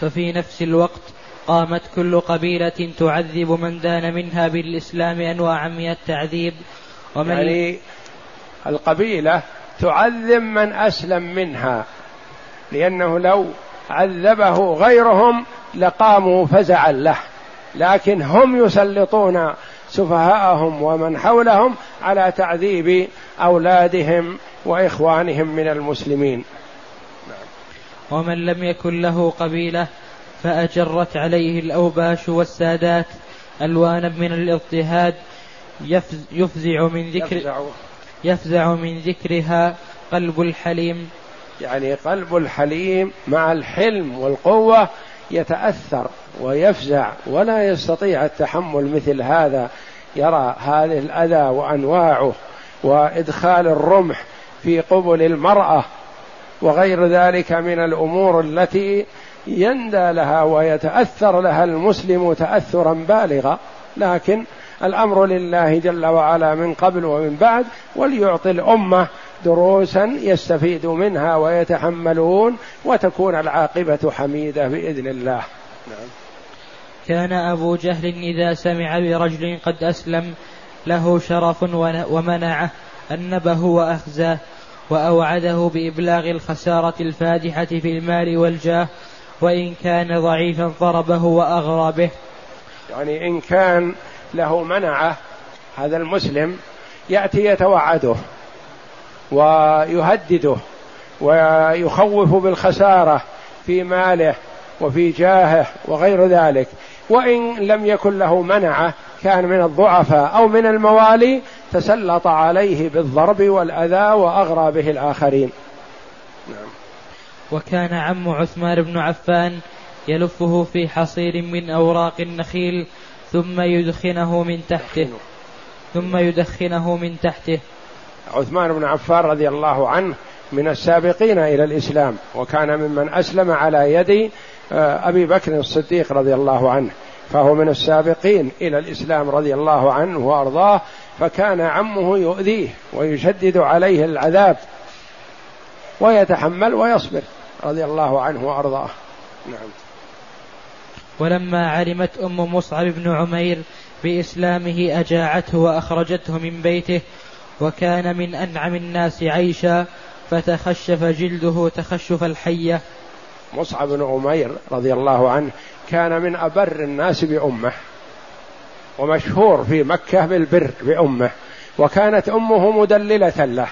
ففي نفس الوقت قامت كل قبيلة تعذب من دان منها بالإسلام أنواعا من التعذيب ومن يعني القبيلة تعذب من أسلم منها لأنه لو عذبه غيرهم لقاموا فزعا له لكن هم يسلطون سفهاءهم ومن حولهم على تعذيب أولادهم وإخوانهم من المسلمين. ومن لم يكن له قبيلة فأجرت عليه الأوباش والسادات ألوانا من الاضطهاد يفزع من ذكر يفزع من ذكرها قلب الحليم. يعني قلب الحليم مع الحلم والقوة يتأثر ويفزع ولا يستطيع التحمل مثل هذا. يرى هذه الأذى وأنواعه وإدخال الرمح في قبل المرأة وغير ذلك من الأمور التي يندى لها ويتأثر لها المسلم تاثرا بالغا. لكن الأمر لله جل وعلا من قبل ومن بعد وليعطي الأمة دروسا يستفيد منها ويتحملون وتكون العاقبة حميدة بإذن الله نعم. كان أبو جهل إذا سمع برجل قد أسلم له شرف ومنعه أنبه وأخزاه وأوعده بإبلاغ الخسارة الفادحة في المال والجاه وإن كان ضعيفا ضربه وأغرى به يعني إن كان له منعة هذا المسلم يأتي يتوعده ويهدده ويخوف بالخسارة في ماله وفي جاهه وغير ذلك وإن لم يكن له منعة كان من الضعفاء أو من الموالي تسلط عليه بالضرب والأذى وأغرى به الآخرين نعم. وكان عم عثمان بن عفان يلفه في حصير من أوراق النخيل ثم يدخنه من تحته. ثم يدخنه من تحته. عثمان بن عفان رضي الله عنه من السابقين إلى الإسلام وكان ممن أسلم على يد آه، أبي بكر الصديق رضي الله عنه فهو من السابقين إلى الإسلام رضي الله عنه وأرضاه فكان عمه يؤذيه ويشدد عليه العذاب ويتحمل ويصبر رضي الله عنه وأرضاه. نعم. ولما علمت أم مصعب بن عمير بإسلامه أجاعته وأخرجته من بيته وكان من أنعم الناس عيشا فتخشف جلده تخشف الحية. مصعب بن عمير رضي الله عنه كان من أبر الناس بأمه ومشهور في مكة بالبر بأمه وكانت أمه مدللة له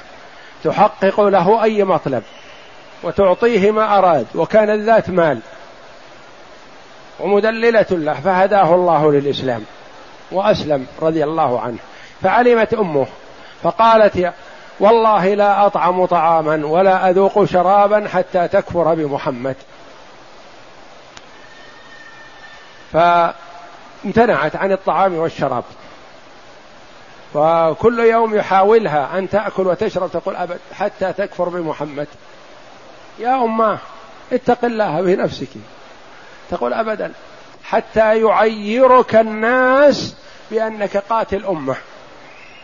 تحقق له أي مطلب وتعطيه ما أراد وكانت ذات مال. ومدللة له فهداه الله للإسلام وأسلم رضي الله عنه. فعلمت أمه فقالت والله لا أطعم طعاما ولا أذوق شرابا حتى تكفر بمحمد. فامتنعت عن الطعام والشراب. وكل يوم يحاولها أن تأكل وتشرب تقول أبد حتى تكفر بمحمد. يا اماه اتق الله في نفسك تقول ابدا. حتى يعيرك الناس بأنك قاتل أمة.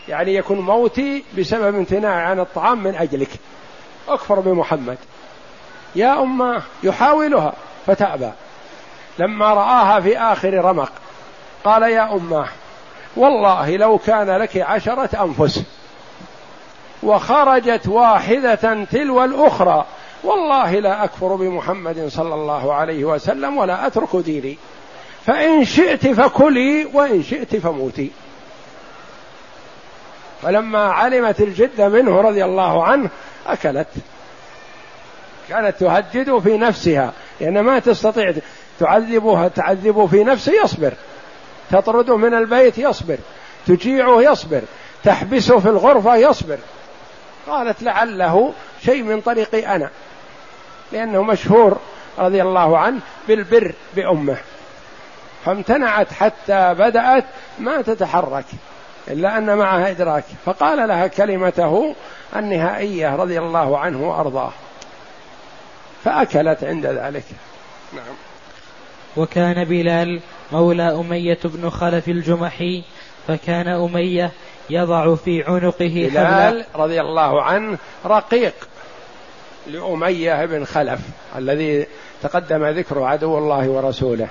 يعني يكون موتي بسبب امتناع عن الطعام من أجلك. أكفر بمحمد. يا أمة يحاولها فتأبى. لما رآها في آخر رمق قال يا أمة والله لو كان لك عشرة أنفس وخرجت واحدة تلو الأخرى والله لا أكفر بمحمد صلى الله عليه وسلم ولا أترك ديني. فإن شئت فكلي وإن شئت فموتي. فلما علمت الجده منه رضي الله عنه أكلت. كانت تهدد في نفسها. لأن ما تستطيع تعذبها تعذبه في نفسه يصبر. تطرده من البيت يصبر. تجيعه يصبر. تحبسه في الغرفة يصبر. قالت لعله شيء من طريقي أنا. لأنه مشهور رضي الله عنه بالبر بأمه. فامتنعت حتى بدأت ما تتحرك إلا أن معها إدراك. فقال لها كلمته النهائية رضي الله عنه وأرضاه. فأكلت عند ذلك. نعم. وكان بلال مولى أمية بن خلف الجمحي فكان أمية يضع في عنقه بلال رضي الله عنه رقيق. لأمية بن خلف الذي تقدم ذكر عدو الله ورسوله.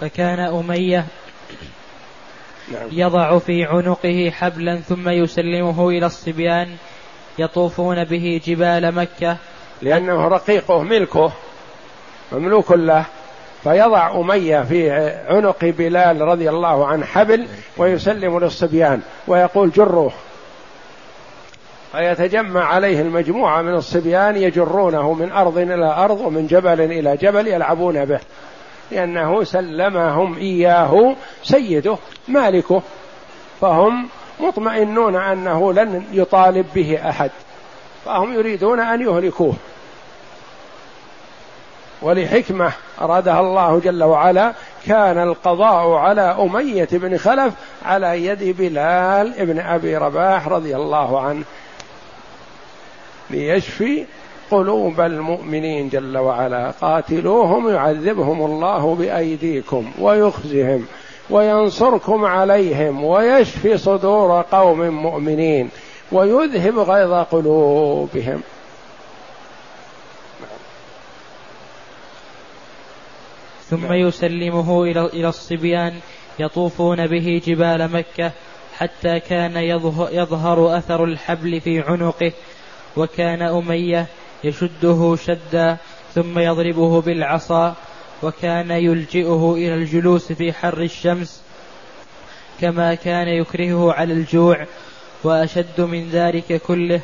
فكان أمية نعم. يضع في عنقه حبلا ثم يسلمه إلى الصبيان يطوفون به جبال مكة. لأنه رقيقه ملكه مملوك له. فيضع أمية في عنق بلال رضي الله عنه حبل ويسلم للصبيان ويقول جروه فيتجمع عليه المجموعة من الصبيان يجرونه من أرض إلى أرض ومن جبل إلى جبل يلعبون به. لأنه سلمهم إياه سيده مالكه. فهم مطمئنون أنه لن يطالب به أحد. فهم يريدون أن يهلكوه. ولحكمة أرادها الله جل وعلا كان القضاء على أمية بن خلف على يد بلال ابن أبي رباح رضي الله عنه. ليشفي قلوب المؤمنين جل وعلا. قاتلوهم يعذبهم الله بأيديكم ويخزهم وينصركم عليهم ويشفي صدور قوم مؤمنين ويذهب غيظ قلوبهم. ثم يسلمه إلى إلى الصبيان يطوفون به جبال مكة حتى كان يظهر أثر الحبل في عنقه وكان أمية يشده شدا ثم يضربه بالعصا وكان يلجئه إلى الجلوس في حر الشمس كما كان يكرهه على الجوع وأشد من ذلك كله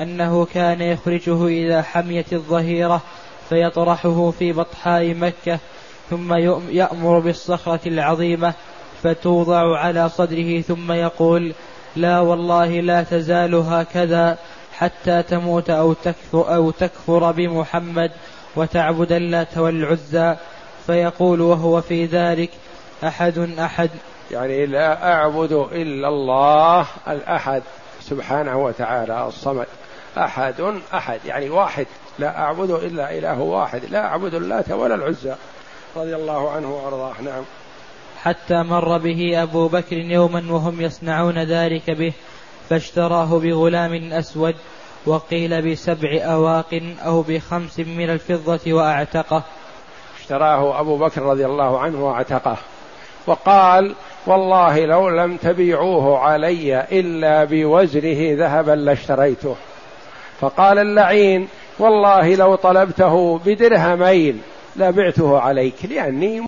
أنه كان يخرجه إذا حميت الظهيرة فيطرحه في بطحاء مكة ثم يأمر بالصخرة العظيمة فتوضع على صدره ثم يقول لا والله لا تزال هكذا حتى تموت أو تكفر, أو تكفر بمحمد وتعبد اللات والعزى. فيقول وهو في ذلك أحد أحد. يعني لا أعبد إلا الله الأحد سبحانه وتعالى الصمد. أحد أحد. يعني واحد. لا أعبد إلا إله واحد. لا أعبد اللات ولا العزى. رضي الله عنه وأرضاه. نعم. حتى مر به أبو بكر يوما وهم يصنعون ذلك به. فاشتراه بغلام أسود وقيل بسبع أواق أو بخمس من الفضة وأعتقه. اشتراه أبو بكر رضي الله عنه وأعتقه. وقال والله لو لم تبيعوه علي إلا بوزنه ذهبا لاشتريته. فقال اللعين والله لو طلبته بدرهمين لبعته عليك لأني